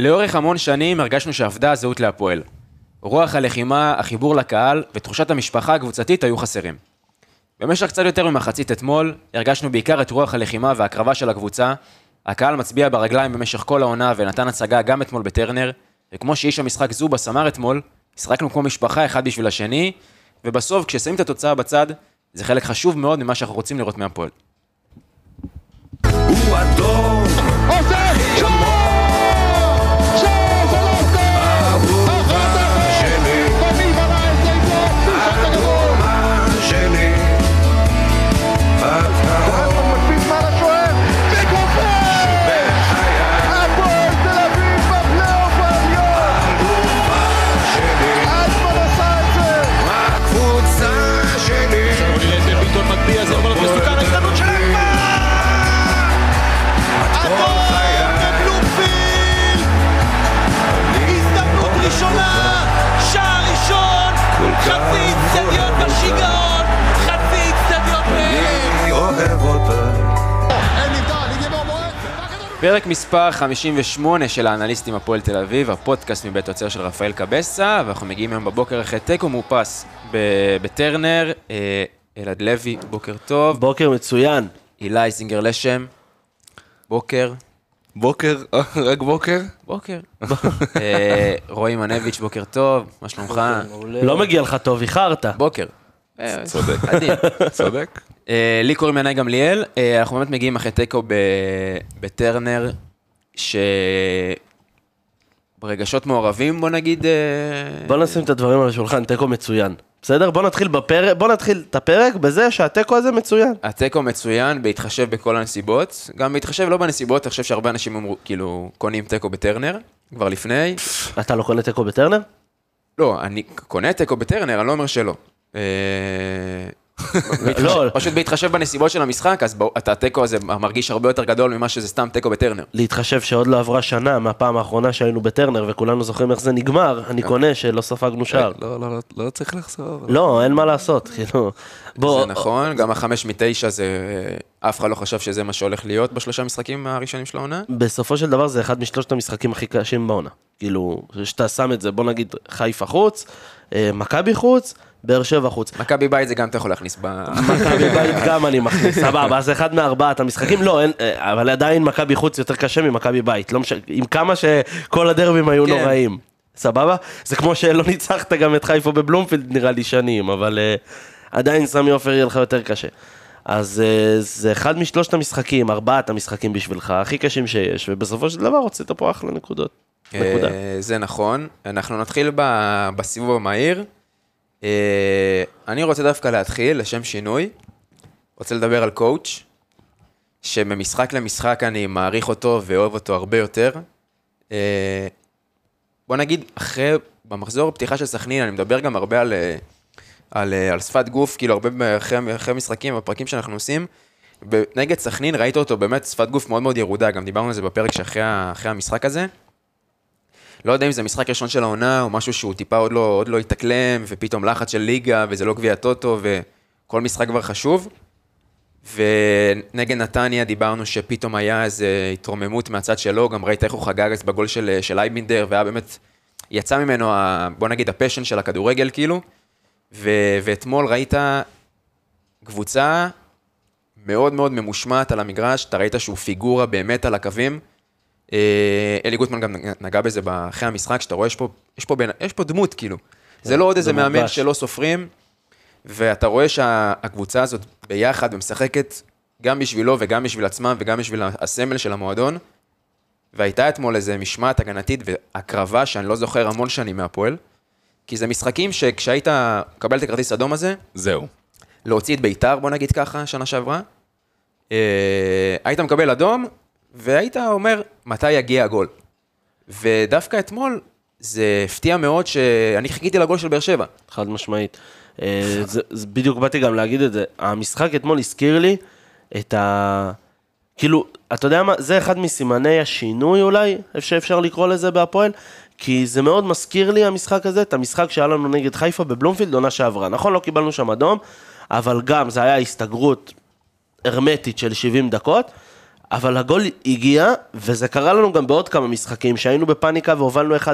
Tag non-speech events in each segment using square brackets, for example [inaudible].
לאורך המון שנים הרגשנו שאבדה הזהות להפועל. רוח הלחימה, החיבור לקהל ותחושת המשפחה הקבוצתית היו חסרים. במשך קצת יותר ממחצית אתמול, הרגשנו בעיקר את רוח הלחימה וההקרבה של הקבוצה. הקהל מצביע ברגליים במשך כל העונה ונתן הצגה גם אתמול בטרנר, וכמו שאיש המשחק זובס אמר אתמול, משחקנו כמו משפחה אחד בשביל השני, ובסוף, כששמים את התוצאה בצד, זה חלק חשוב מאוד ממה שאנחנו רוצים לראות מהפועל. הוא אדום, עושה פרק מספר 58 של האנליסטים הפועל תל אביב, הפודקאסט מבית יוצר של רפאל קבסה, ואנחנו מגיעים היום בבוקר אחרי תיקו מאופס בטרנר. אה, אלעד לוי, בוקר טוב. בוקר מצוין. אילי זינגר לשם, בוקר. בוקר, [laughs] רק בוקר? בוקר. אה, רועי מנביץ', בוקר טוב, מה שלומך? לא מגיע לך טוב, איחרת. בוקר. אה, צודק. צודק? אה, לי קוראים ינאי גמליאל, אה, אנחנו באמת מגיעים אחרי תיקו בטרנר, ש... ברגשות מעורבים, בוא נגיד... אה, בוא נשים את הדברים על השולחן, תיקו מצוין. בסדר? בוא נתחיל בפרק, בוא נתחיל את הפרק בזה שהתיקו הזה מצוין. התיקו מצוין בהתחשב בכל הנסיבות, גם בהתחשב לא בנסיבות, אני חושב שהרבה אנשים אמרו, כאילו, קונים תיקו בטרנר, כבר לפני. אתה לא קונה תיקו בטרנר? לא, אני קונה תיקו בטרנר, אני לא אומר שלא. אה, לא. פשוט בהתחשב בנסיבות של המשחק, אז אתה התיקו הזה מרגיש הרבה יותר גדול ממה שזה סתם תיקו בטרנר. להתחשב שעוד לא עברה שנה מהפעם האחרונה שהיינו בטרנר וכולנו זוכרים איך זה נגמר, אני קונה שלא ספגנו שער. לא, לא, לא, לא צריך לחזור. לא, אין מה לעשות, כאילו. זה נכון, גם החמש מתשע זה, אה, אף אחד לא חשב שזה מה שהולך להיות בשלושה משחקים הראשונים של העונה. בסופו של דבר זה אחד משלושת המשחקים הכי קשים בעונה. כאילו, שאתה שם את זה, בוא נגיד חיפה חוץ, אה, מכבי חוץ, באר שבע חוץ. מכבי בית זה גם אתה יכול להכניס ב... מכבי בית גם אני מכניס, [laughs] סבבה, אז אחד מארבעת המשחקים, לא, אין, אה, אבל עדיין מכבי חוץ יותר קשה ממכבי בית, לא משנה, עם כמה שכל הדרבים היו כן. נוראים, סבבה? זה כמו שלא ניצחת גם את חיפה בבלומפילד נראה לי שנים, אבל אה, עדיין סמי עופר יהיה לך יותר קשה. אז אה, זה אחד משלושת המשחקים, ארבעת המשחקים בשבילך, הכי קשים שיש, ובסופו של דבר הוצאת פה אחלה נקודות. אה, זה נכון. אנחנו נתחיל ב- בסיבוב המהיר. אה, אני רוצה דווקא להתחיל, לשם שינוי. רוצה לדבר על קואוץ', שממשחק למשחק אני מעריך אותו ואוהב אותו הרבה יותר. אה, בוא נגיד, אחרי, במחזור הפתיחה של סכנין, אני מדבר גם הרבה על, על, על שפת גוף, כאילו הרבה אחרי, אחרי משחקים, בפרקים שאנחנו עושים. נגד סכנין ראית אותו באמת שפת גוף מאוד מאוד ירודה, גם דיברנו על זה בפרק שאחרי המשחק הזה. לא יודע אם זה משחק ראשון של העונה, או משהו שהוא טיפה עוד לא, עוד לא התאקלם, ופתאום לחץ של ליגה, וזה לא גביע טוטו, וכל משחק כבר חשוב. ונגד נתניה דיברנו שפתאום היה איזו התרוממות מהצד שלו, גם ראית איך הוא חגג אז בגול של, של אייבינדר, והיה באמת, יצא ממנו, ה, בוא נגיד, ה passion של הכדורגל כאילו. ו, ואתמול ראית קבוצה מאוד מאוד ממושמעת על המגרש, אתה ראית שהוא פיגורה באמת על הקווים. אה, אלי גוטמן גם נגע בזה אחרי המשחק, שאתה רואה, יש פה, יש פה, בין, יש פה דמות, כאילו. זה לא עוד איזה מאמן. שלא סופרים, ואתה רואה שהקבוצה הזאת ביחד ומשחקת גם בשבילו וגם בשביל עצמם וגם בשביל הסמל של המועדון. והייתה אתמול איזה משמעת הגנתית והקרבה שאני לא זוכר המון שנים מהפועל. כי זה משחקים שכשהיית מקבל את הכרטיס אדום הזה, זהו. להוציא את ביתר, בוא נגיד ככה, שנה שעברה. אה, היית מקבל אדום, והיית אומר, מתי יגיע הגול. ודווקא אתמול, זה הפתיע מאוד שאני חיכיתי לגול של באר שבע. חד משמעית. אה, זה, זה בדיוק באתי גם להגיד את זה. המשחק אתמול הזכיר לי את ה... כאילו, אתה יודע מה, זה אחד מסימני השינוי אולי, שאפשר לקרוא לזה בהפועל, כי זה מאוד מזכיר לי המשחק הזה, את המשחק שהיה לנו נגד חיפה בבלומפילד עונה שעברה. נכון, לא קיבלנו שם אדום, אבל גם זה היה הסתגרות הרמטית של 70 דקות, אבל הגול הגיע, וזה קרה לנו גם בעוד כמה משחקים, שהיינו בפאניקה והובלנו 1-0,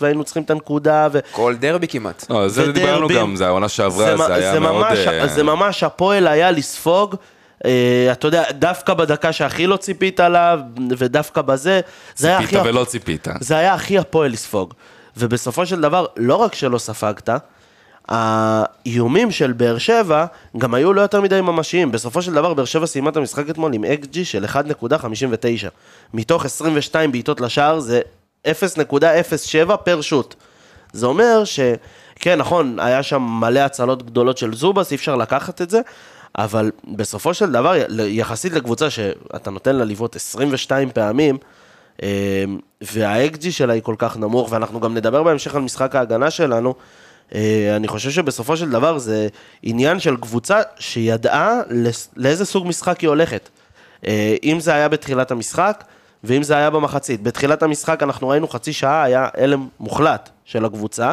והיינו צריכים את הנקודה, ו... כל דרבי כמעט. לא, זה דיברנו ודרבים. גם, זה העונה שעברה, מ- זה היה מאוד... ממש, אה, זה ממש, הפועל היה לספוג, אה, אתה יודע, דווקא בדקה שהכי לא ציפית עליו, ודווקא בזה, זה היה הכי... ציפית ולא ציפית. זה היה הכי הפועל לספוג. ובסופו של דבר, לא רק שלא ספגת, האיומים של באר שבע גם היו לא יותר מדי ממשיים. בסופו של דבר, באר שבע סיימה את המשחק אתמול עם XG של 1.59. מתוך 22 בעיטות לשער זה 0.07 פר שוט. זה אומר ש... כן, נכון, היה שם מלא הצלות גדולות של זובס, אי אפשר לקחת את זה, אבל בסופו של דבר, יחסית לקבוצה שאתה נותן לה לבעוט 22 פעמים, אה, וה-XG שלה היא כל כך נמוך, ואנחנו גם נדבר בהמשך על משחק ההגנה שלנו, אני חושב שבסופו של דבר זה עניין של קבוצה שידעה לאיזה סוג משחק היא הולכת. אה, אם זה היה בתחילת המשחק, ואם זה היה במחצית. בתחילת המשחק אנחנו ראינו חצי שעה, היה הלם מוחלט של הקבוצה.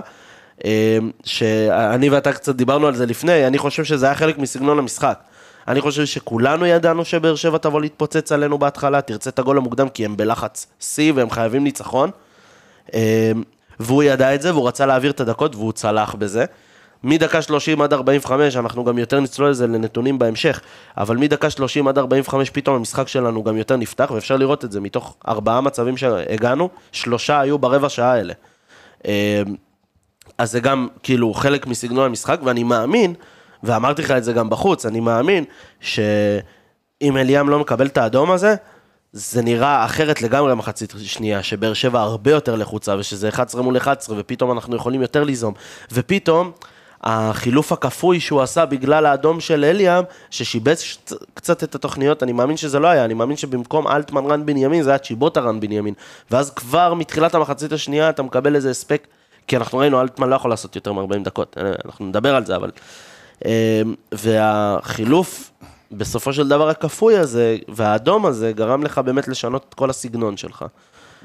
אה, שאני ואתה קצת דיברנו על זה לפני, אני חושב שזה היה חלק מסגנון המשחק. אני חושב שכולנו ידענו שבאר שבע תבוא להתפוצץ עלינו בהתחלה, תרצה את הגול המוקדם כי הם בלחץ שיא והם חייבים ניצחון. והוא ידע את זה והוא רצה להעביר את הדקות והוא צלח בזה. מדקה 30 עד 45, אנחנו גם יותר נצלול לזה לנתונים בהמשך, אבל מדקה 30 עד 45 פתאום המשחק שלנו גם יותר נפתח, ואפשר לראות את זה מתוך ארבעה מצבים שהגענו, שלושה היו ברבע שעה האלה. אה, אז זה גם כאילו חלק מסגנון המשחק, ואני מאמין, ואמרתי לך את זה גם בחוץ, אני מאמין שאם אליאם לא מקבל את האדום הזה, זה נראה אחרת לגמרי במחצית שנייה, שבאר שבע הרבה יותר לחוצה, ושזה 11 מול 11, ופתאום אנחנו יכולים יותר ליזום. ופתאום, החילוף הכפוי שהוא עשה בגלל האדום של אליאם, ששיבץ קצת את התוכניות, אני מאמין שזה לא היה, אני מאמין שבמקום אלטמן רן בנימין, זה היה צ'יבוטה רן בנימין. ואז כבר מתחילת המחצית השנייה אתה מקבל איזה הספק, כי אנחנו ראינו, אלטמן לא יכול לעשות יותר מ-40 דקות, אנחנו נדבר על זה, אבל... אה, והחילוף, בסופו של דבר הכפוי הזה, והאדום הזה, גרם לך באמת לשנות את כל הסגנון שלך.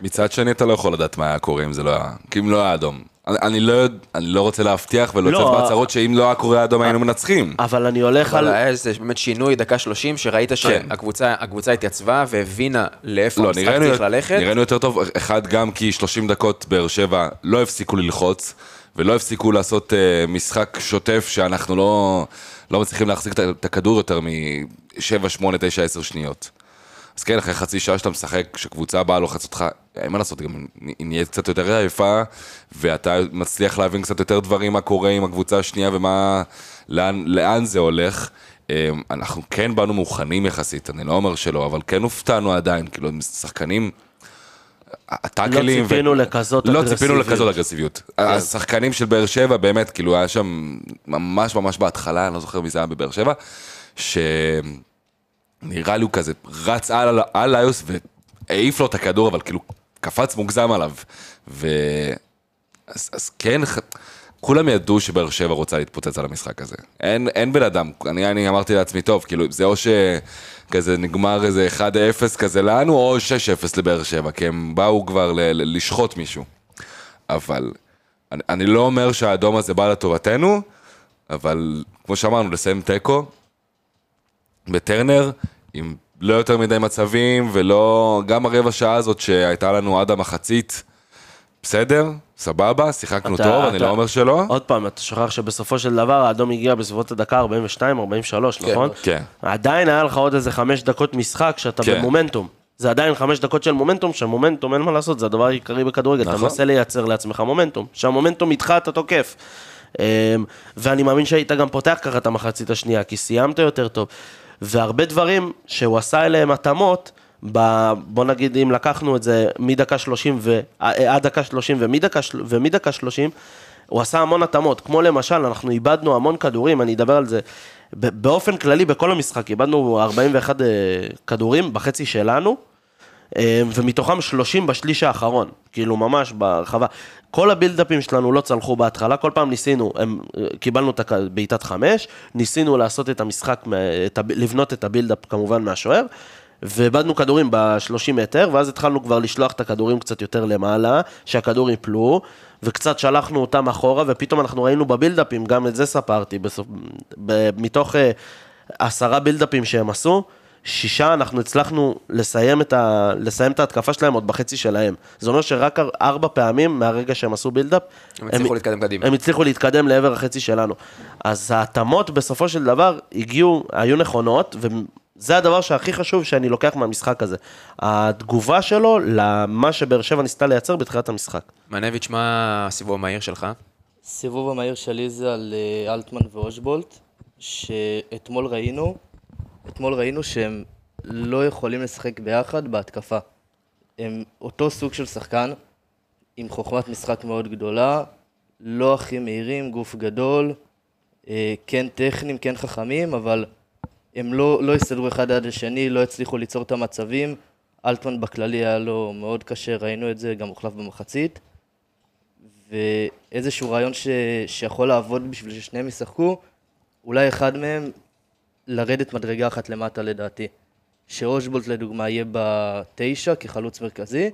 מצד שני, אתה לא יכול לדעת מה היה קורה אם זה לא היה, כי אם לא היה אדום. אני, אני, לא, אני לא רוצה להבטיח ולא לא, לצאת בהצהרות שאם לא היה קורה אדום היינו מנצחים. אבל אני הולך אבל על... היה איזה באמת שינוי דקה 30, שראית כן. שהקבוצה הקבוצה התייצבה והבינה לאיפה לא, המשחק צריך ללכת. נראינו יותר טוב, אחד גם כי 30 דקות באר שבע לא הפסיקו ללחוץ, ולא הפסיקו לעשות uh, משחק שוטף שאנחנו לא, לא מצליחים להחזיק את הכדור יותר מ-7, 8, 9, 10 שניות. אז כן, אחרי חצי שעה שאתה משחק, כשקבוצה באה לוחץ אותך, אין מה לעשות, גם היא נהיית קצת יותר עייפה, ואתה מצליח להבין קצת יותר דברים, מה קורה עם הקבוצה השנייה ומה, לאן, לאן זה הולך. אה, אנחנו כן באנו מוכנים יחסית, אני לא אומר שלא, אבל כן הופתענו עדיין, כאילו, שחקנים... הטאקלים... לא ציפינו לכזאת לא אגרסיביות. ציפינו לכזאת אגרסיביות. השחקנים של באר שבע, באמת, כאילו, היה שם ממש ממש בהתחלה, אני לא זוכר מי זה היה בבאר שבע, שנראה לי הוא כזה רץ על, על איוס והעיף לו את הכדור, אבל כאילו קפץ מוגזם עליו. ו... אז, אז כן, כולם ידעו שבאר שבע רוצה להתפוצץ על המשחק הזה. אין, אין בן אדם, אני, אני אמרתי לעצמי, טוב, כאילו, זה או שכזה נגמר איזה 1-0 כזה לנו, או 6-0 לבאר שבע, כי הם באו כבר ל, ל, לשחוט מישהו. אבל אני, אני לא אומר שהאדום הזה בא לטובתנו, אבל כמו שאמרנו, לסיים תיקו בטרנר, עם לא יותר מדי מצבים, ולא... גם הרבע שעה הזאת שהייתה לנו עד המחצית, בסדר, סבבה, שיחקנו אתה- טוב, אני אתה- לא אומר שלא. עוד פעם, אתה שוכח שבסופו של דבר האדום הגיע בסביבות הדקה 42, 43, נכון? כן. עדיין היה לך עוד איזה חמש דקות משחק שאתה כן. במומנטום. זה עדיין חמש דקות של מומנטום, שמומנטום אין מה לעשות, זה הדבר העיקרי בכדורגל, אתה נכון. מנסה לייצר לעצמך מומנטום. שהמומנטום איתך אתה תוקף. אמ, ואני מאמין שהיית גם פותח ככה את המחצית השנייה, כי סיימת יותר טוב. והרבה דברים שהוא עשה אליהם התאמות, ב, בוא נגיד אם לקחנו את זה מדקה 30 ו, אה, עד דקה 30 ומדקה, ומדקה 30, הוא עשה המון התאמות, כמו למשל, אנחנו איבדנו המון כדורים, אני אדבר על זה. באופן כללי בכל המשחק, איבדנו 41 אה, כדורים בחצי שלנו, אה, ומתוכם 30 בשליש האחרון, כאילו ממש ברחבה. כל הבילדאפים שלנו לא צלחו בהתחלה, כל פעם ניסינו, הם, אה, קיבלנו את בעיטת חמש, ניסינו לעשות את המשחק, את, לבנות את הבילדאפ כמובן מהשוער, ואיבדנו כדורים ב-30 מטר, ואז התחלנו כבר לשלוח את הכדורים קצת יותר למעלה, שהכדור יפלו, וקצת שלחנו אותם אחורה, ופתאום אנחנו ראינו בבילדאפים, גם את זה ספרתי, בסוף, ב- מתוך אה, עשרה בילדאפים שהם עשו, שישה, אנחנו הצלחנו לסיים את, ה... לסיים את ההתקפה שלהם עוד בחצי שלהם. זה אומר שרק אר- ארבע פעמים מהרגע שהם עשו בילדאפ, הם הצליחו להתקדם קדימה. הם הצליחו להתקדם לעבר החצי שלנו. אז ההתאמות בסופו של דבר הגיעו, היו נכונות, וזה הדבר שהכי חשוב שאני לוקח מהמשחק הזה. התגובה שלו למה שבאר שבע ניסתה לייצר בתחילת המשחק. מנביץ', מה הסיבוב המהיר שלך? סיבוב המהיר שלי זה על אה, אלטמן ואושבולט, שאתמול ראינו, אתמול ראינו שהם לא יכולים לשחק ביחד בהתקפה. הם אותו סוג של שחקן, עם חוכמת משחק מאוד גדולה, לא הכי מהירים, גוף גדול, אה, כן טכניים, כן חכמים, אבל הם לא, לא הסתדרו אחד עד השני, לא הצליחו ליצור את המצבים. אלטמן בכללי היה לו מאוד קשה, ראינו את זה, גם הוחלף במחצית. ואיזשהו רעיון ש... שיכול לעבוד בשביל ששניהם ישחקו, אולי אחד מהם לרדת מדרגה אחת למטה לדעתי. שאושבולט לדוגמה יהיה בתשע כחלוץ מרכזי,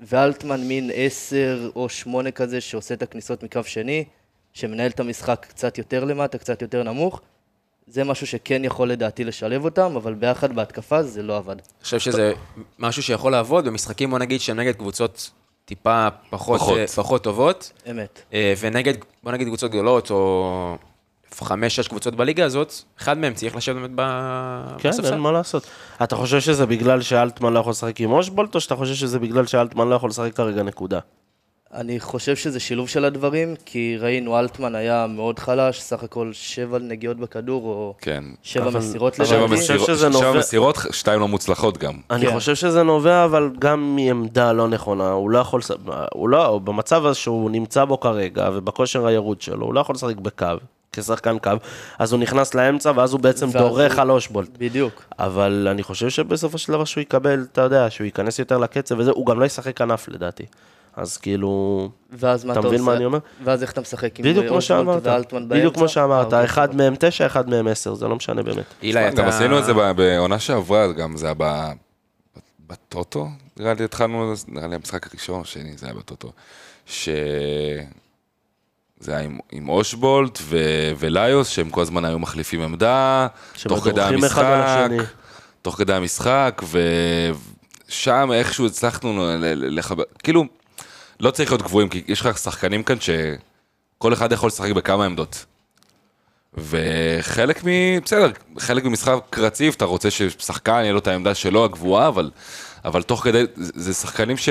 ואלטמן מין עשר או שמונה כזה שעושה את הכניסות מקו שני, שמנהל את המשחק קצת יותר למטה, קצת יותר נמוך. זה משהו שכן יכול לדעתי לשלב אותם, אבל ביחד בהתקפה זה לא עבד. אני חושב שזה משהו שיכול לעבוד במשחקים, בוא נגיד, שהם נגד קבוצות טיפה פחות, פחות. פחות. פחות טובות, אמת. אה, ונגד, בוא נגיד, קבוצות גדולות, או חמש-שש קבוצות בליגה הזאת, אחד מהם צריך לשבת באמת ב- כן, בספסל. אין מה לעשות. אתה חושב שזה בגלל שאלטמן לא יכול לשחק עם אושבולט, או שאתה חושב שזה בגלל שאלטמן לא יכול לשחק כרגע נקודה? אני חושב שזה שילוב של הדברים, כי ראינו אלטמן היה מאוד חלש, סך הכל שבע נגיעות בכדור, או כן. שבע אבל- מסירות שבע לדעתי. מסירות- שזה שבע נובע- מסירות, שתיים לא מוצלחות גם. אני כן. חושב שזה נובע, אבל גם מעמדה לא נכונה. הוא לא יכול, הוא לא, במצב הזה שהוא נמצא בו כרגע, ובכושר הירוד שלו, הוא לא יכול לשחק בקו, כשחקן קו, אז הוא נכנס לאמצע, ואז הוא בעצם דורך על אושבולט. בדיוק. אבל אני חושב שבסופו של דבר שהוא יקבל, אתה יודע, שהוא ייכנס יותר לקצב וזה, הוא גם לא ישחק כנף לדעתי. אז כאילו, ואז מה אתה אתה מבין עושה? מה אני אומר? ואז איך אתה משחק עם אושבולט שאמרת, ואלטמן בדיוק כמו באמצע? שאמרת, אה, אחד אוקיי. מהם תשע, אחד מהם עשר, זה לא משנה באמת. אילי, אתה... עשינו את זה ב- בעונה שעברה, גם זה היה ב- בטוטו, נראה לי התחלנו, נראה לי המשחק הראשון, השני, זה היה בטוטו. ש... זה היה עם, עם אושבולט ו... וליוס, שהם כל הזמן היו מחליפים עמדה, תוך כדי אחד המשחק. תוך כדי המשחק, ושם איכשהו הצלחנו ל- ל- לחבר, כאילו, לא צריך להיות גבוהים, כי יש לך שחקנים כאן שכל אחד יכול לשחק בכמה עמדות. וחלק מ... בסדר, חלק ממשחק רציף, אתה רוצה ששחקן יהיה לו את העמדה שלו הגבוהה, אבל, אבל תוך כדי, זה, שחקנים ש...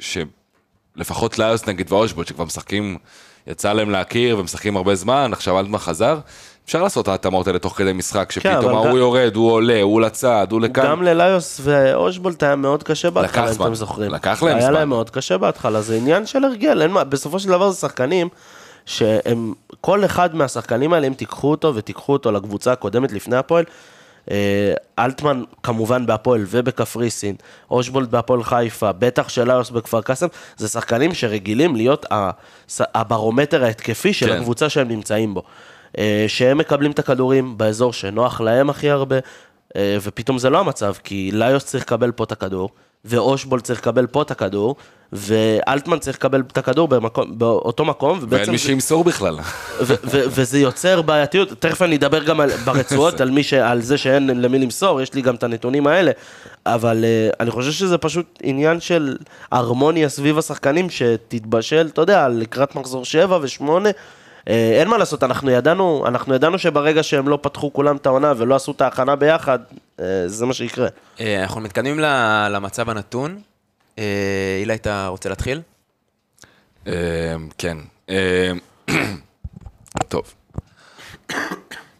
שלפחות ליוס נגיד ואושבוט, שכבר משחקים, יצא להם להכיר ומשחקים הרבה זמן, עכשיו אלטמן חזר, אפשר לעשות את ההתאמות האלה תוך כדי משחק, שפתאום כן, אבל ההוא גם- יורד, הוא עולה, הוא לצד, הוא לכאן. גם לליוס ואושבולט היה מאוד קשה בהתחלה, אם. אתם זוכרים. לקח להם היה זמן. להם מאוד קשה בהתחלה, זה עניין של הרגל, אין מה, בסופו של דבר זה שחקנים שהם, כל אחד מהשחקנים האלה, אם תיקחו אותו ותיקחו אותו לקבוצה הקודמת לפני הפועל, אה, אלטמן כמובן בהפועל ובקפריסין, אושבולט בהפועל חיפה, בטח שליוס בכפר קאסם, זה שחקנים שרגילים להיות הברומטר ההתקפי של כן. הקבוצה שהם נמצאים בו. אה, שהם מקבלים את הכדורים באזור שנוח להם הכי הרבה, אה, ופתאום זה לא המצב, כי ליוס צריך לקבל פה את הכדור, ואושבולט צריך לקבל פה את הכדור, ואלטמן צריך לקבל את הכדור במקום, באותו מקום, ואין ובעצם מי זה- שימסור בכלל. וזה יוצר בעייתיות, תכף אני אדבר גם על, [laughs] ברצועות על, מי ש, על זה שאין למי למסור, יש לי גם את הנתונים האלה, אבל uh, אני חושב שזה פשוט עניין של הרמוניה סביב השחקנים שתתבשל, אתה יודע, לקראת מחזור 7 ו-8. Uh, אין מה לעשות, אנחנו ידענו, אנחנו ידענו שברגע שהם לא פתחו כולם את העונה ולא עשו את ההכנה ביחד, uh, זה מה שיקרה. אה, אנחנו מתקדמים ל- למצב הנתון. אה, אילי, אתה רוצה להתחיל? כן. [coughs] טוב.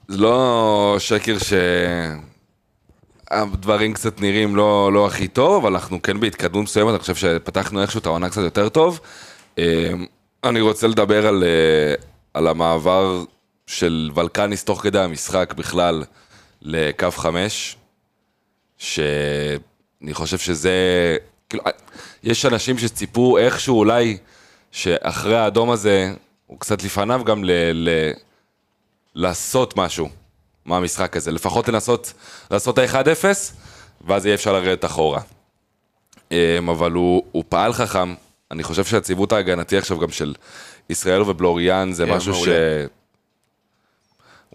זה לא שקר שהדברים קצת נראים לא, לא הכי טוב, אבל אנחנו כן בהתקדמות מסוימת, אני חושב שפתחנו איכשהו את העונה קצת יותר טוב. אני רוצה לדבר על, אה, על המעבר של ולקניס תוך כדי המשחק בכלל לקו חמש, שאני חושב שזה, כאילו, יש אנשים שציפו איכשהו אולי שאחרי האדום הזה, הוא קצת לפניו גם ל, ל, לעשות משהו מהמשחק הזה, לפחות לנסות לעשות את ה-1-0, ואז יהיה אפשר לרדת אחורה. אמ, אבל הוא, הוא פעל חכם, אני חושב שהציוות ההגנתי עכשיו גם של ישראל ובלוריאן זה כן, משהו ש...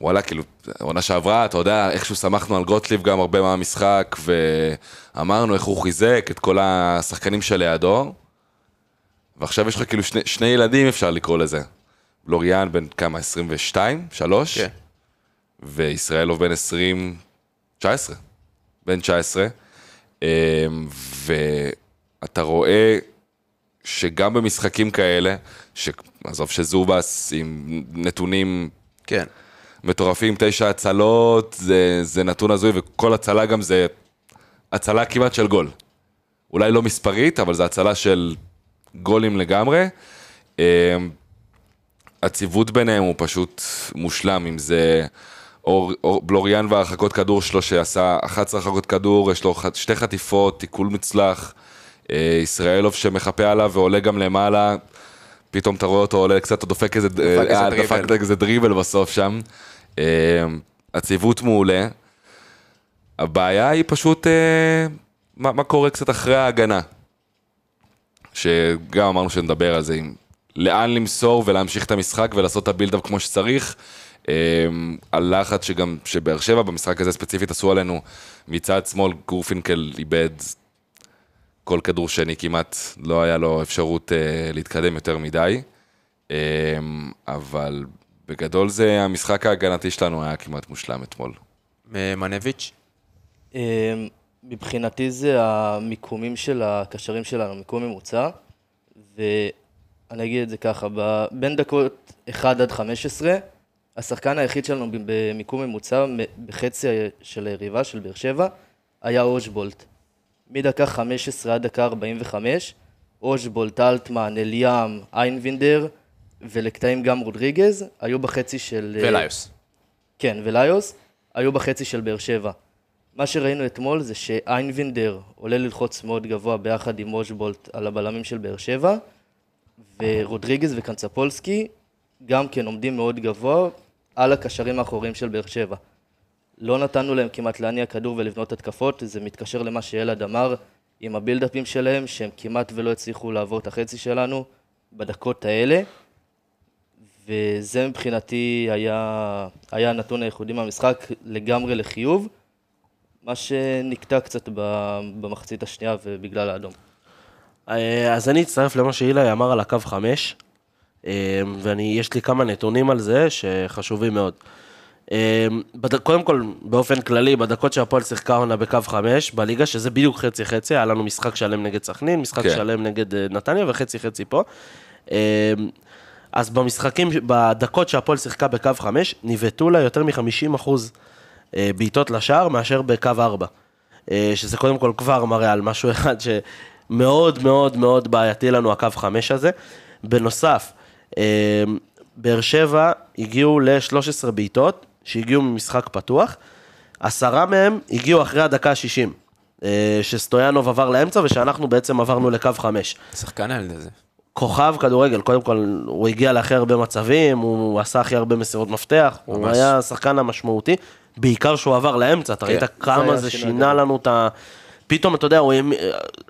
וואלה, כאילו, עונה שעברה, אתה יודע, איכשהו שמחנו על גוטליב גם הרבה מהמשחק, ואמרנו איך הוא חיזק את כל השחקנים שלידו, ועכשיו יש לך כאילו שני, שני ילדים, אפשר לקרוא לזה. לוריאן בן כמה, 22? 3? כן. וישראלוב בן 20, 19, בן 19, אמ, ואתה רואה שגם במשחקים כאלה, עזוב שזובס עם נתונים כן. מטורפים, תשע הצלות, זה, זה נתון הזוי, וכל הצלה גם זה הצלה כמעט של גול. אולי לא מספרית, אבל זה הצלה של גולים לגמרי. אמ, הציוות ביניהם הוא פשוט מושלם, אם זה אור, אור, בלוריאן והרחקות כדור שלו שעשה 11 הרחקות כדור, יש לו שתי חטיפות, תיקול מוצלח, אה, ישראלוב שמחפה עליו ועולה גם למעלה, פתאום אתה רואה אותו עולה קצת, הוא דופק איזה, איזה אה, דריבל. דפק איזה דריבל בסוף שם. אה, הציוות מעולה. הבעיה היא פשוט אה, מה, מה קורה קצת אחרי ההגנה. שגם אמרנו שנדבר על זה, עם לאן למסור ולהמשיך את המשחק ולעשות את הבילדאפ כמו שצריך. אה, הלחץ שגם, שבאר שבע במשחק הזה ספציפית עשו עלינו, מצד שמאל גורפינקל איבד כל כדור שני כמעט, לא היה לו אפשרות אה, להתקדם יותר מדי. אה, אבל בגדול זה, המשחק ההגנתי שלנו היה כמעט מושלם אתמול. מנביץ'? אמ, מבחינתי זה המיקומים של הקשרים שלנו, מיקום ממוצע, ואני אגיד את זה ככה, בין דקות 1 עד 15, השחקן היחיד שלנו במיקום ממוצע בחצי של היריבה, של באר שבע, היה אושבולט. מדקה 15 עד דקה 45, אושבולט, אלטמן, אליאם, איינבינדר, ולקטעים גם רודריגז, היו בחצי של... אה, וליוס. כן, וליוס, היו בחצי של באר שבע. מה שראינו אתמול זה שאיינבינדר עולה ללחוץ מאוד גבוה ביחד עם אושבולט על הבלמים של באר שבע, ורודריגז וקנצפולסקי גם כן עומדים מאוד גבוה על הקשרים האחוריים של באר שבע. לא נתנו להם כמעט להניע כדור ולבנות התקפות, זה מתקשר למה שאלעד אמר עם הבילדאפים שלהם, שהם כמעט ולא הצליחו לעבור את החצי שלנו בדקות האלה. וזה מבחינתי היה, היה הנתון הייחודי מהמשחק לגמרי לחיוב, מה שנקטע קצת במחצית השנייה ובגלל האדום. אה, אז אני אצטרף למה שאילי אמר על הקו 5, ויש לי כמה נתונים על זה שחשובים מאוד. בד- קודם כל, באופן כללי, בדקות שהפועל שיחקה עונה בקו 5, בליגה, שזה בדיוק חצי-חצי, היה לנו משחק שלם נגד סכנין, משחק כן. שלם נגד אה, נתניה וחצי-חצי פה. אה, אז במשחקים, בדקות שהפועל שיחקה בקו 5, ניבטו לה יותר מ-50 אחוז אה, בעיטות לשער מאשר בקו 4. אה, שזה קודם כל כבר מראה על משהו [laughs] אחד שמאוד מאוד מאוד בעייתי לנו, הקו 5 הזה. בנוסף, אה, באר שבע הגיעו ל-13 בעיטות שהגיעו ממשחק פתוח, עשרה מהם הגיעו אחרי הדקה ה-60. שסטויאנוב עבר לאמצע ושאנחנו בעצם עברנו לקו 5. שחקן הילד הזה. כוכב כדורגל, קודם כל הוא הגיע להכי הרבה מצבים, הוא עשה הכי הרבה מסירות מפתח, הוא ממש. היה השחקן המשמעותי, בעיקר שהוא עבר לאמצע, אתה ראית כן. כמה זה שינה גדול. לנו את ה... פתאום, אתה יודע, הוא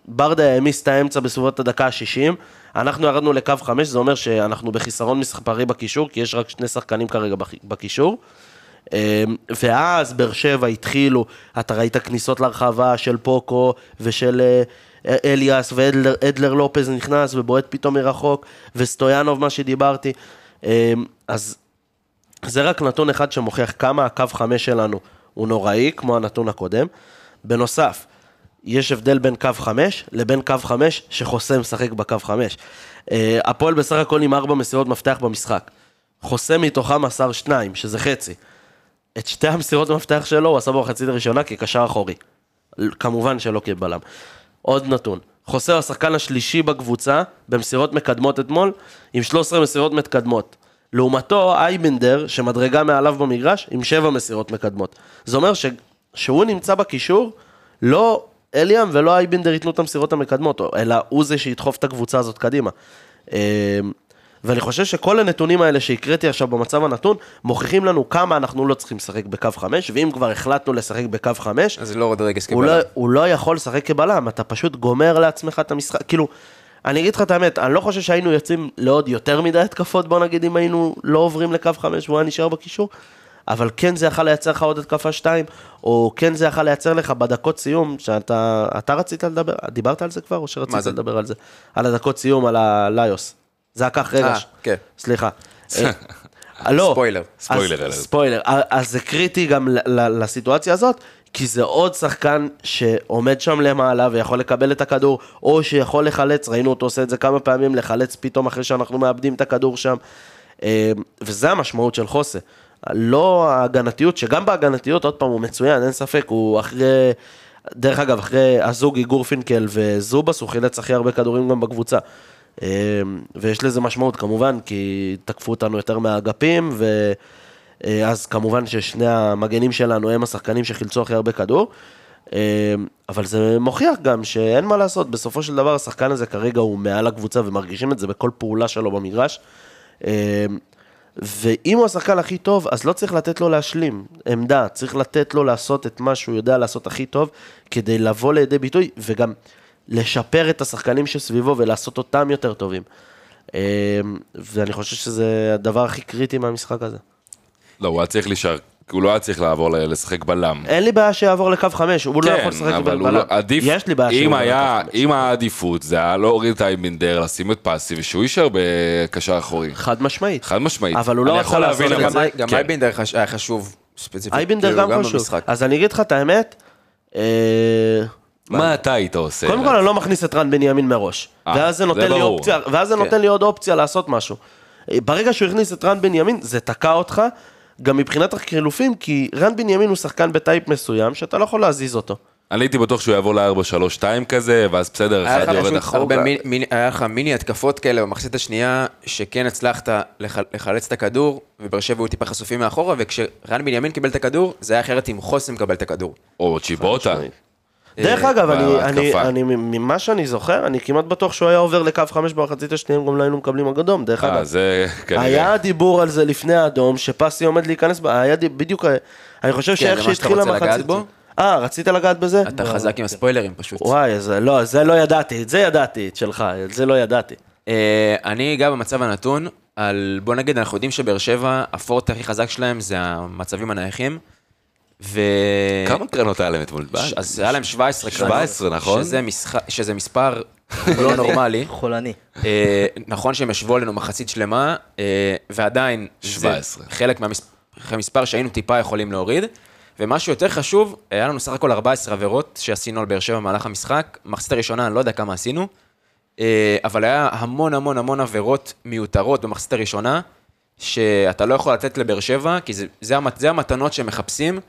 ברדה העמיס את האמצע בסביבות הדקה ה-60, אנחנו ירדנו לקו 5, זה אומר שאנחנו בחיסרון מספרי בקישור, כי יש רק שני שחקנים כרגע בקישור. אמ, ואז באר שבע התחילו, אתה ראית כניסות לרחבה של פוקו ושל אה, אליאס ואדלר לופז נכנס ובועט פתאום מרחוק, וסטויאנוב, מה שדיברתי. אמ, אז זה רק נתון אחד שמוכיח כמה הקו חמש שלנו הוא נוראי, כמו הנתון הקודם. בנוסף, יש הבדל בין קו חמש לבין קו חמש שחוסה משחק בקו חמש. אה, הפועל בסך הכל עם ארבע מסירות מפתח במשחק. חוסה מתוכם מסר שניים, שזה חצי. את שתי המסירות מפתח שלו הוא עשה במחצית הראשונה כקשר אחורי. כמובן שלא כבלם. עוד נתון, הוא השחקן השלישי בקבוצה במסירות מקדמות אתמול, עם 13 מסירות מתקדמות. לעומתו, אייבנדר, שמדרגה מעליו במגרש, עם 7 מסירות מקדמות. זה אומר ש... שהוא נמצא בקישור, לא אליאם ולא אייבנדר ייתנו את המסירות המקדמות, אלא הוא זה שידחוף את הקבוצה הזאת קדימה. ואני חושב שכל הנתונים האלה שהקראתי עכשיו במצב הנתון, מוכיחים לנו כמה אנחנו לא צריכים לשחק בקו 5, ואם כבר החלטנו לשחק בקו 5, אז לא רודריגס לא, כבלם. הוא לא יכול לשחק כבלם, אתה פשוט גומר לעצמך את המשחק, כאילו, אני אגיד לך את האמת, אני לא חושב שהיינו יוצאים לעוד יותר מדי התקפות, בוא נגיד, אם היינו לא עוברים לקו 5 והוא היה נשאר בקישור, אבל כן זה יכול לייצר לך עוד התקפה שתיים, או כן זה יכול לייצר לך בדקות סיום, שאתה אתה רצית לדבר, דיברת על זה כבר, או שרצית? לדבר על זה? על הדקות סיום, על הליוס. זה לקח רגע. אה, ש- כן. סליחה. אה, [laughs] לא. ספוילר. ספוילר. ספוילר. אה, אז זה קריטי גם לסיטואציה הזאת, כי זה עוד שחקן שעומד שם למעלה ויכול לקבל את הכדור, או שיכול לחלץ, ראינו אותו עושה את זה כמה פעמים, לחלץ פתאום אחרי שאנחנו מאבדים את הכדור שם. וזה המשמעות של חוסה. לא ההגנתיות, שגם בהגנתיות, עוד פעם, הוא מצוין, אין ספק, הוא אחרי... דרך אגב, אחרי הזוג איגור פינקל וזובס, הוא חילץ הכי הרבה כדורים גם בקבוצה. אה, ויש לזה משמעות כמובן, כי תקפו אותנו יותר מהאגפים, ואז כמובן ששני המגנים שלנו הם השחקנים שחילצו הכי הרבה כדור. אה, אבל זה מוכיח גם שאין מה לעשות, בסופו של דבר השחקן הזה כרגע הוא מעל הקבוצה ומרגישים את זה בכל פעולה שלו במגרש. אה, ואם הוא השחקן הכי טוב, אז לא צריך לתת לו להשלים עמדה, צריך לתת לו לעשות את מה שהוא יודע לעשות הכי טוב, כדי לבוא לידי ביטוי, וגם לשפר את השחקנים שסביבו ולעשות אותם יותר טובים. אה, ואני חושב שזה הדבר הכי קריטי מהמשחק הזה. לא, הוא היה צריך להישאר, הוא לא היה צריך לעבור לשחק בלם. אין לי בעיה שיעבור לקו חמש, הוא לא יכול לשחק כן, אבל הוא בלם. לא, עדיף, יש לי בעיה אם לא היה, לקו חמש. אם היה עדיפות, זה היה להוריד את אייבינדר, לשים את פסי, ושהוא יישאר בקשר אחורי. חד משמעית. חד משמעית. אבל הוא לא רצה יכול לעשות להבין, את זה. גם כן. אייבינדר חש- היה חשוב ספציפית. אייבינדר כאילו, גם חשוב. במשחק. אז אני אגיד לך את האמת, אה, מה אתה היית עושה? קודם כל אני לא מכניס את רן בנימין מראש. אה, ואז זה זה נותן לי ברור. אופציה, ואז זה כן. נותן לי עוד אופציה לעשות משהו. ברגע שהוא הכניס את רן בנימין, זה תקע אותך, גם מבחינת החילופים, כי רן בנימין הוא שחקן בטייפ מסוים, שאתה לא יכול להזיז אותו. אני הייתי בטוח שהוא יעבור ל-4-3-2 כזה, ואז בסדר, אחד יורד אחורה. היה לך מיני התקפות כאלה במחצית השנייה, שכן הצלחת לח- לחלץ את הכדור, ובאר שבע היו טיפה חשופים מאחורה, וכשרן בנימין קיבל את הכדור, זה היה אחרת אם חוסם מקבל את הכדור. או צ'יבוטה. דרך אה, אגב, אני, אני. אני, ממה שאני זוכר, אני כמעט בטוח שהוא היה עובר לקו חמש במחצית השנייה, גם לא היינו מקבלים אדום, דרך אה, אגב. זה כנראה. היה דיבור על זה לפני האדום, שפסי עומד להיכנס, היה די- בדיוק, אני חושב כן, שאיך שהתחילה המחצית... אה, רצית לגעת בזה? אתה חזק עם הספוילרים פשוט. וואי, זה לא, זה לא ידעתי, את זה ידעתי, את שלך, את זה לא ידעתי. אה, אני אגע במצב הנתון, על, בוא נגיד, אנחנו יודעים שבאר שבע, הפורט הכי חזק שלהם זה המצבים הנייחים. ו... כמה קרנות היה להם אתמול? ש- אז היה להם 17 קרנות. 17, נכון? שזה, משחק, שזה מספר לא נורמלי. חולני. אה, נכון שהם ישבו עלינו מחצית שלמה, אה, ועדיין, זה 17. חלק מהמספר שהיינו טיפה יכולים להוריד. ומשהו יותר חשוב, היה לנו סך הכל 14 עבירות שעשינו על באר שבע במהלך המשחק. מחצית הראשונה, אני לא יודע כמה עשינו, אה, אבל היה המון המון המון עבירות מיותרות במחצית הראשונה, שאתה לא יכול לתת לבאר שבע, כי זה, זה, המת- זה המתנות שהם מחפשים.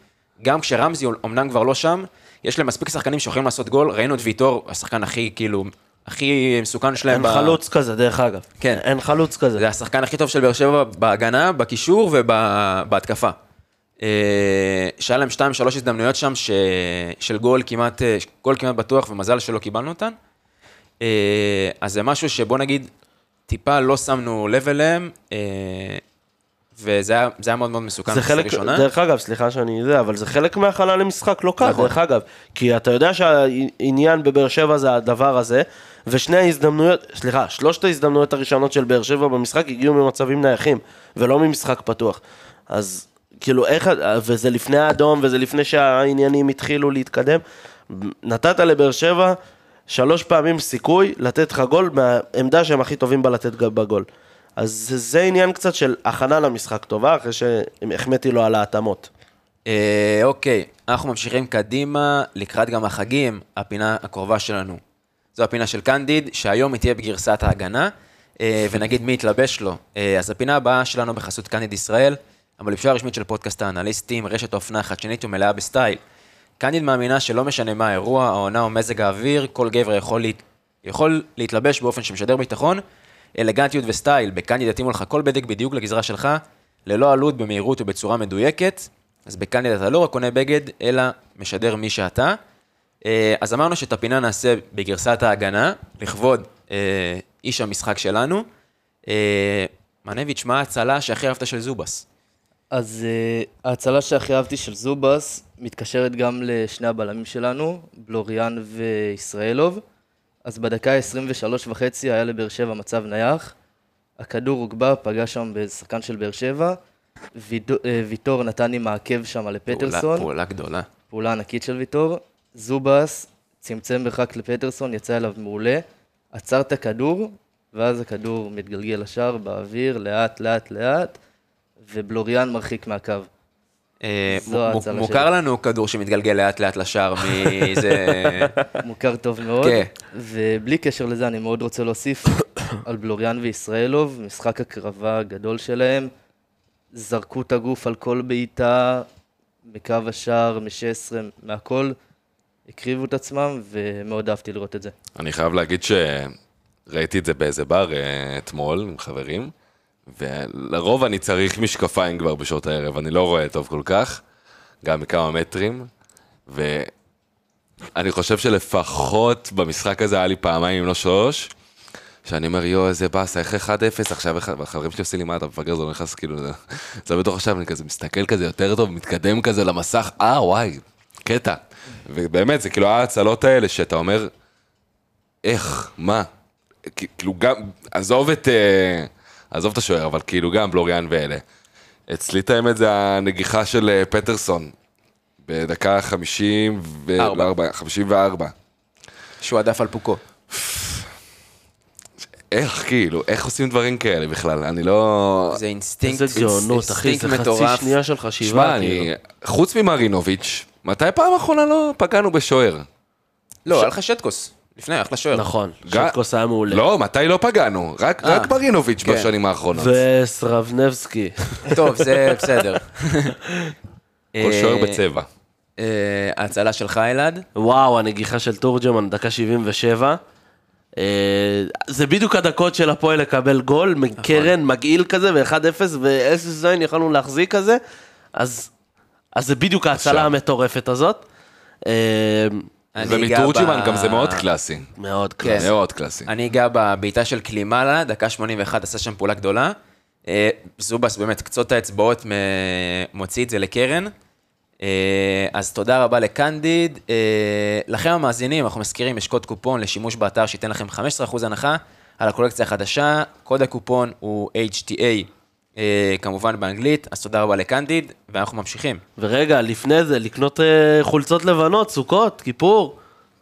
גם כשרמזי אמנם כבר לא שם, יש להם מספיק שחקנים שיכולים לעשות גול. ראינו את ויטור, השחקן הכי, כאילו, הכי מסוכן שלהם. אין ב- חלוץ כזה, דרך אגב. כן. אין חלוץ כזה. זה השחקן הכי טוב של באר שבע בהגנה, בקישור ובהתקפה. אה, שהיה להם שתיים, שלוש הזדמנויות שם ש... של גול כמעט, אה, גול כמעט בטוח, ומזל שלא קיבלנו אותן. אה, אז זה משהו שבוא נגיד, טיפה לא שמנו לב אליהם, וזה היה, זה היה מאוד מאוד מסוכן זה חלק, הראשונה. דרך אגב, סליחה שאני זה, אבל זה חלק מהכנה למשחק לא קל, נכון. דרך אגב. כי אתה יודע שהעניין בבאר שבע זה הדבר הזה, ושני ההזדמנויות, סליחה, שלושת ההזדמנויות הראשונות של באר שבע במשחק הגיעו ממצבים נייחים, ולא ממשחק פתוח. אז כאילו איך, וזה לפני האדום, וזה לפני שהעניינים התחילו להתקדם. נתת לבאר שבע שלוש פעמים סיכוי לתת לך גול מהעמדה שהם הכי טובים בה לתת בגול. אז זה, עניין קצת של הכנה למשחק טובה, אחרי שהחמאתי לו על ההתאמות. אה, אוקיי, אנחנו ממשיכים קדימה, לקראת גם החגים, הפינה הקרובה שלנו. זו הפינה של קנדיד, שהיום היא תהיה בגרסת ההגנה, אה, ונגיד מי יתלבש לו. אה, אז הפינה הבאה שלנו בחסות קנדיד ישראל, המלבישה הרשמית של פודקאסט האנליסטים, רשת אופנה חדשנית ומלאה בסטייל. קנדיד מאמינה שלא משנה מה האירוע, העונה או מזג האוויר, כל גבר יכול, להת... יכול להתלבש באופן שמשדר ביטחון, אלגנטיות וסטייל. בקנדיד יתאימו לך כל בגד בדיוק לגזרה שלך, ללא עלות, במהירות ובצורה מדויקת. אז בקנדיד אתה לא רק קונה בגד, אלא משדר מי שאתה. אה, אז אמרנו שאת הפינה נעשה בגרסת ההגנה, לכבוד אה, איש המשחק שלנו. אה, מנביץ', מה ההצלה שהכי אהבת של זובס? אז uh, ההצלה שהכי אהבתי של זובס מתקשרת גם לשני הבלמים שלנו, בלוריאן וישראלוב. אז בדקה 23 וחצי היה לבאר שבע מצב נייח. הכדור הוגבה, פגע שם באיזה שחקן של באר שבע, אה, ויטור נתן עם העקב שם פעולה- לפטרסון, פעולה גדולה. פעולה ענקית של ויטור. זובס צמצם מרחק לפטרסון, יצא אליו מעולה, עצר את הכדור, ואז הכדור מתגלגל לשער באוויר, לאט, לאט, לאט, ובלוריאן מרחיק מהקו. מוכר לנו כדור שמתגלגל לאט לאט לשער מאיזה... [laughs] מוכר טוב מאוד. כן. ובלי קשר לזה, אני מאוד רוצה להוסיף [coughs] על בלוריאן וישראלוב, משחק הקרבה הגדול שלהם. זרקו את הגוף על כל בעיטה, מקו השער, מ-16, מהכל. הקריבו את עצמם, ומאוד אהבתי לראות את זה. אני חייב להגיד שראיתי את זה באיזה בר אה, אתמול עם חברים, ולרוב אני צריך משקפיים כבר בשעות הערב, אני לא רואה טוב כל כך, גם מכמה מטרים, ואני חושב שלפחות במשחק הזה היה לי פעמיים אם לא שלוש, שאני אומר, יואו, איזה באסה, איך 1-0 עכשיו, והחברים שלי עושים לי, מה אתה מפגר, זה לא נכנס, כאילו, זה בתוך עכשיו, אני כזה מסתכל כזה יותר טוב, מתקדם כזה למסך, אה, וואי, קטע. ובאמת, זה כאילו ההצלות האלה שאתה אומר, איך, מה? כאילו גם, עזוב את, אה, עזוב את השוער, אבל כאילו גם בלוריאן ואלה. אצלי את האמת זה הנגיחה של אה, פטרסון, בדקה 54, ארבע. 54. שהוא הדף על פוקו. איך, כאילו, איך עושים דברים כאלה בכלל? אני לא... זה אינסטינקט, איזה גאונות, אחי, אינסטינקט זה חצי. שנייה של חשיבה. שמע, כאילו. אני... חוץ ממרינוביץ', מתי פעם אחרונה לא פגענו בשוער? לא, היה לך שטקוס. לפני, אחלה שוער. נכון, ג- שטקוס היה מעולה. לא, מתי לא פגענו? רק אה, רק מרינוביץ' כן. בשנים האחרונות. וסרבנבסקי. [laughs] טוב, זה בסדר. [laughs] כל שוער אה, בצבע. אה, ההצלה שלך, אלעד? וואו, הנגיחה של תורג'מן, דקה 77. אה, זה בדיוק הדקות של הפועל לקבל גול, מקרן, מגעיל כזה, ו-1-0, ואיזה זין יכולנו להחזיק כזה. אז אז זה בדיוק ההצלה. המטורפת הזאת. ומתורג'מן גם זה מאוד קלאסי. מאוד כן. קלאסי. מאוד קלאסי. אני אגע בבעיטה של קלימאלה, דקה 81, עשה שם פעולה גדולה. אה, זובס באמת, קצות האצבעות מוציא את זה לקרן. אה, אז תודה רבה לקנדיד. אה, לכם המאזינים, אנחנו מזכירים, יש קוד קופון לשימוש באתר שייתן לכם 15% הנחה על הקולקציה החדשה. קוד הקופון הוא HTA, כמובן באנגלית, אז תודה רבה לקנדיד, ואנחנו ממשיכים. ורגע, לפני זה, לקנות אה, חולצות לבנות, סוכות, כיפור.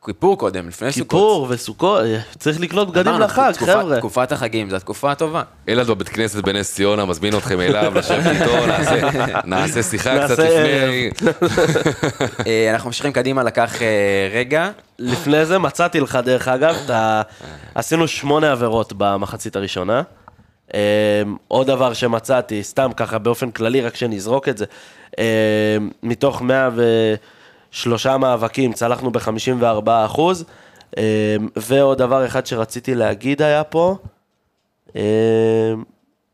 כיפור קודם, לפני סוכות. כיפור וסוכות, אה, צריך לקנות בגדים לחג, חבר'ה. תקופת החגים, זו התקופה הטובה. אלעד בבית כנסת בנס ציונה, מזמין אתכם אליו, לשבת איתו, נעשה- [laughs] שיחה קצת לפני. אה, אנחנו ממשיכים קדימה, לקח אה, רגע. לפני זה מצאתי לך, דרך אגב. עשינו שמונה עבירות במחצית הראשונה. אמ, עוד דבר שמצאתי, סתם ככה באופן כללי, רק שנזרוק את זה, אמ, מתוך 103 מאבקים צלחנו ב-54 אחוז, אמ, ועוד דבר אחד שרציתי להגיד היה פה,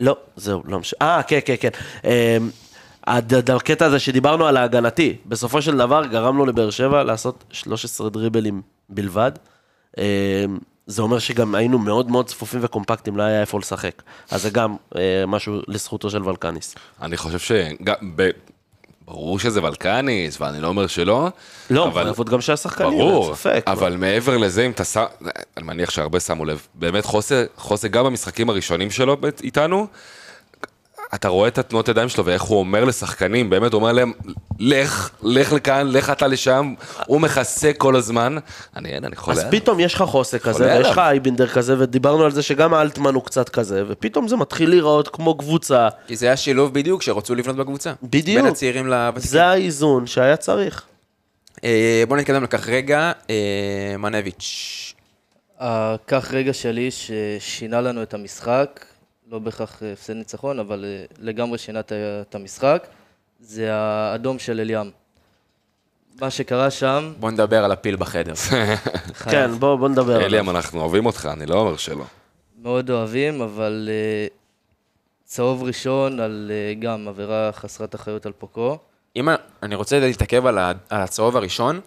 לא, זהו, לא משנה. אה, כן, כן, כן. הקטע הזה שדיברנו על ההגנתי, בסופו של דבר גרמנו לבאר שבע לעשות 13 דריבלים בלבד. זה אומר שגם היינו מאוד מאוד צפופים וקומפקטים, לא היה איפה לשחק. אז זה גם אה, משהו לזכותו של ולקניס. אני חושב ב- ברור שזה ולקניס, ואני לא אומר שלא. לא, אבל- מחויבות גם של השחקנים, ברור, אין ספק. אבל מעבר לזה, אם אתה שם, אני מניח שהרבה שמו לב, באמת חוסה, חוסה גם במשחקים הראשונים שלו איתנו, אתה רואה את התנועות ידיים שלו ואיך הוא אומר לשחקנים, באמת הוא אומר להם, לך, לך לכאן, לך אתה לשם, הוא מכסה כל הזמן. אני אין, אני חולה. אז פתאום יש לך חוסק כזה, ויש. לך אייבינדר כזה, ודיברנו על זה שגם אלטמן הוא קצת כזה, ופתאום זה מתחיל להיראות כמו קבוצה. כי זה היה שילוב בדיוק שרצו לבנות בקבוצה. בדיוק. בין הצעירים לוותיקים. זה האיזון שהיה צריך. אה, בוא נתקדם לכך רגע. אה, מנביץ'. כך רגע שלי ששינה לנו את המשחק, לא בהכרח אה, הפסד ניצחון, אבל אה, לגמרי שינה את המשחק, זה האדום של אליאם. מה שקרה שם, בוא נדבר על הפיל בחדר. כן, בוא בוא נדבר עליו. אליאם, אנחנו אוהבים אותך, אני לא אומר שלא. מאוד אוהבים, אבל אה, צהוב ראשון על אה, גם עבירה חסרת אחריות על פוקו. אם אני רוצה להתעכב על ה- על הצהוב הראשון,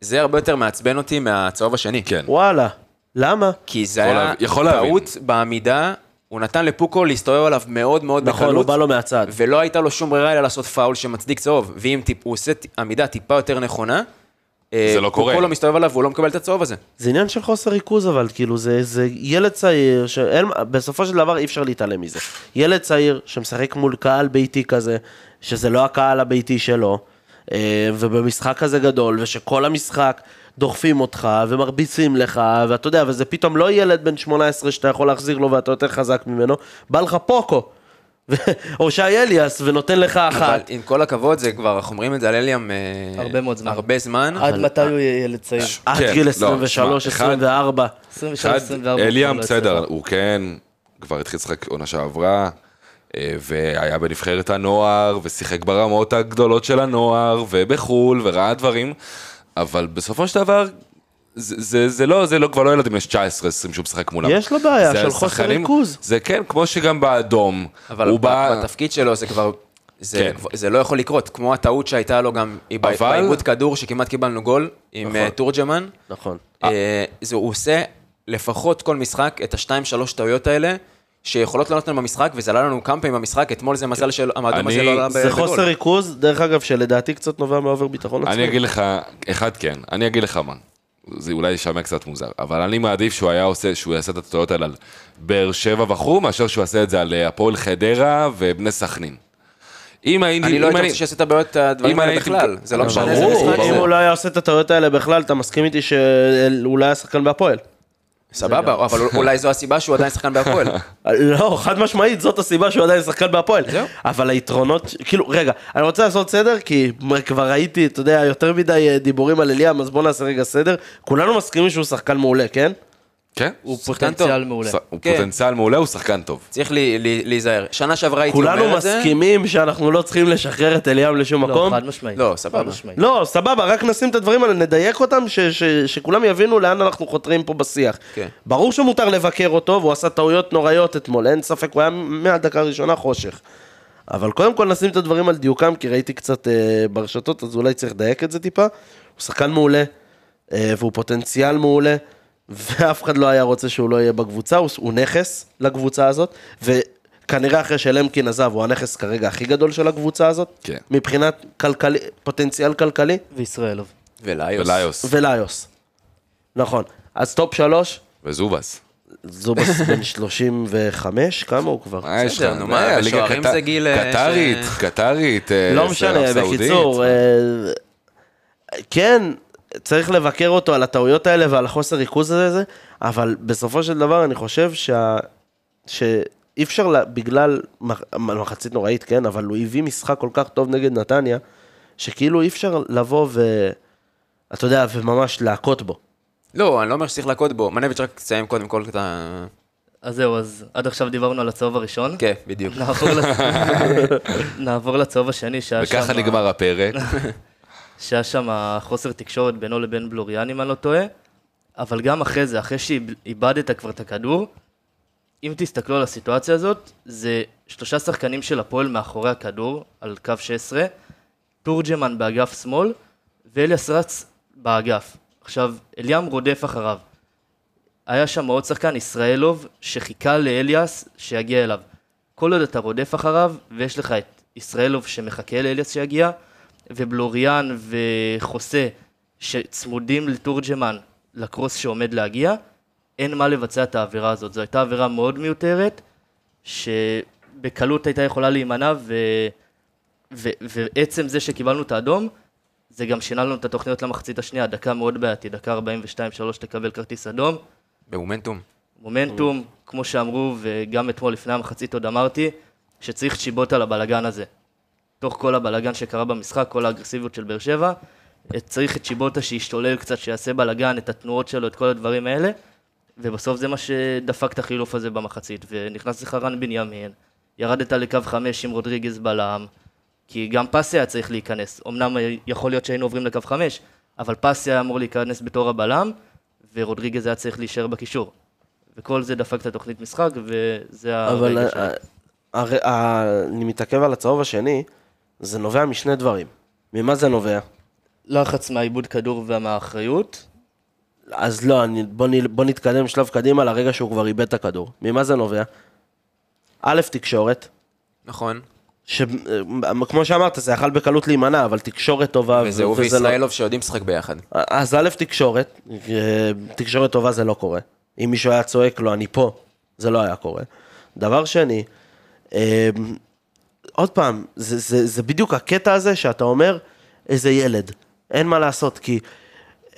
זה הרבה יותר מעצבן אותי מהצהוב השני. כן. וואלה, למה? כי זה יכול היה. טעות בעמידה, הוא נתן לפוקו להסתובב עליו מאוד מאוד נכון, הוא בקלות, בא לו מהצד. ולא הייתה לו שום ברירה אלא לעשות פאול שמצדיק צהוב. ואם טיפ, הוא עושה עמידה טיפה יותר נכונה, אה, זה לא קורה. כולו מסתובב עליו והוא לא מקבל את הצהוב הזה. זה עניין של חוסר ריכוז, אבל כאילו זה, זה ילד צעיר, שאין, בסופו של דבר אי אפשר להתעלם מזה. ילד צעיר שמשחק מול קהל ביתי כזה, שזה לא הקהל הביתי שלו, אה, ובמשחק כזה גדול, ושכל המשחק דוחפים אותך ומרביצים לך, ואתה יודע, וזה פתאום לא ילד בן 18 שאתה יכול להחזיר לו ואתה יותר חזק ממנו, בא לך פוקו. או שי אליאס ונותן לך אבל אחת. עם כל הכבוד, זה כבר, אנחנו אומרים את זה על אליאם אה, הרבה מאוד זמן. הרבה זמן. עד מתי הוא יהיה ילד צעיר? עד כן, גיל לא, 23, תשמע, אחד- 24. 23, 24. אליאם בסדר. הוא כן, כבר התחיל לשחק עונה שעברה, אה, והיה בנבחרת הנוער, ושיחק ברמות הגדולות של הנוער, ובחול, וראה דברים, אבל בסופו של דבר, זה, זה, זה לא, זה לא, כבר לא ילדים, יש 19-20 שהוא משחק מולם. יש לו בעיה של חוסר ריכוז. זה כן, כמו שגם באדום, אבל הוא בא... בתפקיד שלו זה כבר... זה, כן. כבר- זה לא יכול לקרות, כמו הטעות שהייתה לו גם אבל- בעיבוד כדור, שכמעט קיבלנו גול עם אה, תורג'מן. נכון. אה, זה, הוא עושה לפחות כל משחק את השתיים שלוש טעויות האלה, שיכולות לעלות לנו במשחק, וזה עלה לנו כמה פעמים במשחק, אתמול זה מזל שהאדום הזה אני- לא עלה זה בגול. חוסר ריכוז, דרך אגב, שלדעתי קצת נובע מאובר ביטחון עצמי. אני אגיד לך, אחד כן, אני אגיד לך מה. זה אולי יישמע קצת מוזר, אבל אני מעדיף שהוא היה עושה, שהוא יעשה את הטעויות האלה על באר שבע וכו', מאשר שהוא יעשה את זה על אה, הפועל חדרה ובני סכנין. אם הייתי, אני לא אם הייתי רוצה שיעשה את הבעיות, את הדברים אם האלה בכלל, זה לא משנה איזה ברור, משחק אם זה. הוא לא היה עושה את הטעויות האלה בכלל, אתה מסכים איתי שהוא לא היה שחקן בהפועל. סבבה, אבל אולי זו הסיבה שהוא עדיין שחקן בהפועל. [laughs] לא, חד משמעית, זאת הסיבה שהוא עדיין שחקן בהפועל. אבל היתרונות, כאילו, רגע, אני רוצה לעשות סדר, כי כבר ראיתי, אתה יודע, יותר מדי אה, דיבורים על אליאם, אז בוא נעשה רגע סדר. כולנו מסכימים שהוא שחקן מעולה, כן? כן? הוא פוטנציאל טוב. מעולה. ש- הוא כן. פוטנציאל מעולה, הוא שחקן טוב. צריך לי- לי- להיזהר. שנה שעברה הייתי אומר כולנו את זה. מסכימים שאנחנו לא צריכים לשחרר את אליאם לשום לא, מקום. חד משמעית. לא, סבבה. חד משמעית. לא, סבבה, רק נשים את הדברים האלה, נדייק אותם, ש- ש- שכולם יבינו לאן אנחנו חותרים פה בשיח. כן. ברור שמותר לבקר אותו, והוא עשה טעויות נוראיות אתמול, אין ספק, הוא היה מהדקה הראשונה חושך. אבל קודם כל נשים את הדברים על דיוקם, כי ראיתי קצת אה, ברשתות, אז אולי צריך לדייק את זה טיפה. הוא שחקן מעולה, אה, והוא פוטנציאל מעולה, ואף אחד לא היה רוצה שהוא לא יהיה בקבוצה, הוא, הוא נכס לקבוצה הזאת, וכנראה אחרי שלמקין עזב, הוא הנכס כרגע הכי גדול של הקבוצה הזאת, כן. מבחינת כלכלי, פוטנציאל כלכלי, וישראלוב. וליוס. וליוס. וליוס. נכון. אז top שלוש, וזובס. זובס [laughs] בן 35, כמה הוא כבר? מה יש לך? נו, מה, ליגה בשוערים קט- זה גיל, אה, קטרית, ש- קטרית. אה, לא משנה. בקיצור, אה, כן, צריך לבקר אותו על הטעויות האלה ועל החוסר ריכוז הזה, אבל בסופו של דבר אני חושב שה... שאי אפשר, לה... בגלל מח- מחצית נוראית, כן, אבל הוא הביא משחק כל כך טוב נגד נתניה, שכאילו אי אפשר לבוא ו... אתה יודע, וממש להכות בו. לא, אני לא אומר שצריך להכות בו. מנביץ' רק תסיים קודם כל את ה... אז זהו, אז עד עכשיו דיברנו על הצהוב הראשון. כן, בדיוק. נעבור לצ- [laughs] נעבור לצהוב השני, שהיה שם... וככה נגמר הפרק. [laughs] שהיה שם חוסר תקשורת בינו לבין בלוריאן, אם אני לא טועה. אבל גם אחרי זה, אחרי שאיבדת כבר את הכדור, אם תסתכלו על הסיטואציה הזאת, זה שלושה שחקנים של הפועל מאחורי הכדור, על קו 16, תורג'מן באגף שמאל, ואליאס רץ באגף. עכשיו, אליאם רודף אחריו. היה שם עוד שחקן, ישראלוב, שחיכה לאליאס שיגיע אליו. כל עוד אתה רודף אחריו, ויש לך את ישראלוב שמחכה לאליאס שיגיע, ובלוריאן וחוסה שצמודים לתורג'מן לקרוס שעומד להגיע, אין מה לבצע את העבירה הזאת. זו הייתה עבירה מאוד מיותרת, שבקלות הייתה יכולה להימנע, ו... ו... ועצם זה שקיבלנו את האדום, זה גם שינה לנו את התוכניות למחצית השנייה, דקה מאוד בעייתי, דקה 42-3 תקבל כרטיס אדום. במומנטום. מומנטום, כמו שאמרו, וגם אתמול לפני המחצית עוד אמרתי, שצריך צ'יבוט על הבלגן הזה. תוך כל הבלגן שקרה במשחק, כל האגרסיביות של באר שבע, צריך את צ'יבוטה שישתולל קצת, שיעשה בלגן, את התנועות שלו, את כל הדברים האלה, ובסוף זה מה שדפק את החילוף הזה במחצית, ונכנס לך רן בנימין, ירדת לקו חמש עם רודריגז בלם, כי גם פסי היה צריך להיכנס. אמנם יכול להיות שהיינו עוברים לקו חמש, אבל פסי היה אמור להיכנס בתור הבלם, ורודריגז היה צריך להישאר בקישור. וכל זה דפק את התוכנית משחק, וזה אבל הרגע. אה, הרי- אה, אני מתעכב על הצהוב השני, זה נובע משני דברים. ממה זה נובע? לחץ מהעיבוד כדור ומהאחריות. אז לא, אני, בוא, נ, בוא נתקדם שלב קדימה לרגע שהוא כבר איבד את הכדור. ממה זה נובע? א', תקשורת, נכון. שכמו שאמרת, זה יכל בקלות להימנע, אבל תקשורת טובה. וזה הוא לא- וישראלוב שיודעים לשחק ביחד. אז א', תקשורת, אה, תקשורת טובה זה לא קורה. אם מישהו היה צועק לו, אני פה, זה לא היה קורה. דבר שני, אה, עוד פעם, זה, זה, זה בדיוק הקטע הזה שאתה אומר, איזה ילד. אין מה לעשות, כי,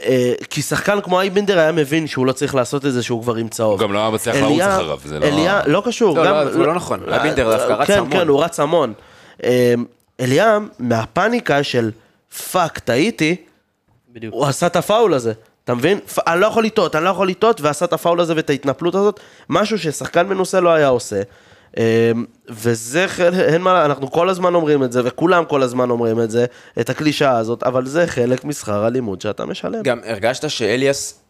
אה, כי שחקן כמו אייבנדר היה מבין שהוא לא צריך לעשות את זה שהוא כבר עם צהוב. הוא גם לא היה מצליח לרוץ אחריו, זה לא- אליה, לא קשור. לא, גם, לא, זה לא נכון. אייבינדר דווקא רץ כן, המון. כן, הוא רץ המון. אה, אליאם, מהפאניקה של fuck, טעיתי, בדיוק. הוא עשה את הפאול הזה, אתה מבין? פ- אני לא יכול לטעות, אני לא יכול לטעות, ועשה את הפאול הזה ואת ההתנפלות הזאת, משהו ששחקן מנוסה לא היה עושה. אמ, וזה חלק, אין מה, אנחנו כל הזמן אומרים את זה, וכולם כל הזמן אומרים את זה, את הקלישאה הזאת, אבל זה חלק משכר הלימוד שאתה משלם. גם הרגשת שאליאס,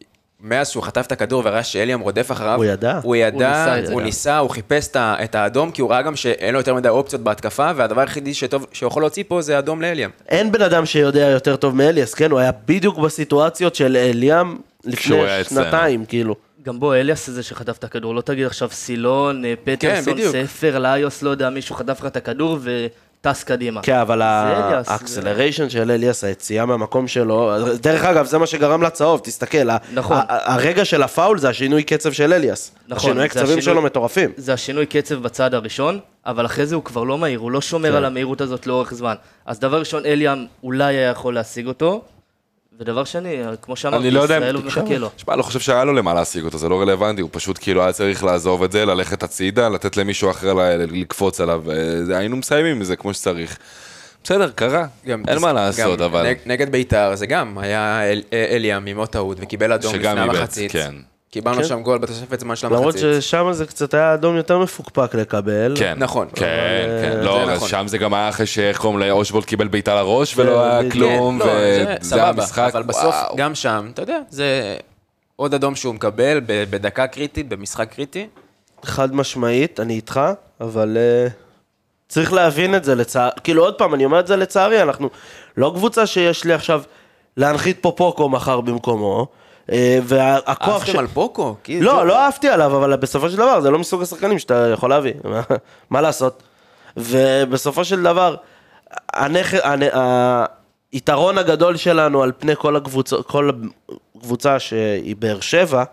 מאז שהוא חטף את הכדור וראה שאליאם רודף אחריו, הוא ידע. הוא ידע, הוא ניסה הוא גם. ניסה, הוא חיפש את האדום, כי הוא ראה גם שאין לו יותר מדי אופציות בהתקפה, והדבר היחידי שטוב, שהוא יכול להוציא פה זה אדום לאליאם. אין בן אדם שיודע יותר טוב מאליאס, כן? הוא היה בדיוק בסיטואציות של אליאם לפני היה אצלנו. שנתיים, כאילו. גם בו אליאס זה שחטף את הכדור, לא תגיד עכשיו סילון, אה, פטרסון, בדיוק. ספר, ליוס, לא יודע, מישהו חטף לך את הכדור וטס קדימה. כן, אבל ה acceleration של אליאס, היציאה מהמקום שלו, דרך אגב, זה מה שגרם לצהוב, תסתכל. נכון. הרגע של הפאול זה השינוי קצב של אליאס. נכון, השינוי זה קצבים השינוי- שלו מטורפים. זה השינוי קצב בצד הראשון, אבל אחרי זה הוא כבר לא מהיר, הוא לא שומר כן. על המהירות הזאת לאורך זמן. אז דבר ראשון, אליאם אולי היה יכול להשיג אותו, ודבר שני, כמו שאמרתי, לא יודע, ישראל הוא מחכה לו. שמע, לא חושב שהיה לו למה להשיג אותו, זה לא רלוונטי, הוא פשוט כאילו היה צריך לעזוב את זה, ללכת הצידה, לתת למישהו אחר ל- לקפוץ עליו, אה, היינו מסיימים עם זה כמו שצריך. בסדר, קרה, גם אין מה לעשות, גם אבל... נג- נגד בית"ר זה גם היה אל- אליאם עם עוד טעות וקיבל אדום שגם לפני איבד, המחצית. כן. קיבלנו כן. שם גול בתוספת זמן של למרות המחצית. ששם זה קצת היה אדום יותר מפוקפק לקבל. כן, נכון. כן, אבל, כן, אה, לא, נכון. שם זה גם היה אחרי שאיך קוראים לאושבולט קיבל בעיטה לראש ולא היה. כלום, כן, לא, זה וזה היה סבבה, משחק, אבל בסוף, וואו. גם שם, אתה יודע, זה עוד אדום שהוא מקבל בדקה קריטית, במשחק קריטי. חד משמעית, אני איתך, אבל uh, צריך להבין את זה לצער... כאילו, עוד פעם, אני אומר את זה לצערי, אנחנו לא קבוצה שיש לי עכשיו להנחית פה פוקו מחר במקומו, והכוח אהבתם על פוקו? לא, לא אהבתי עליו, אבל בסופו של דבר זה לא מסוג השחקנים שאתה יכול להביא, מה- לעשות? ובסופו של דבר, הנכ... הנ- היתרון הגדול שלנו על פני כל הקבוצה, כל קבוצה שהיא באר שבע,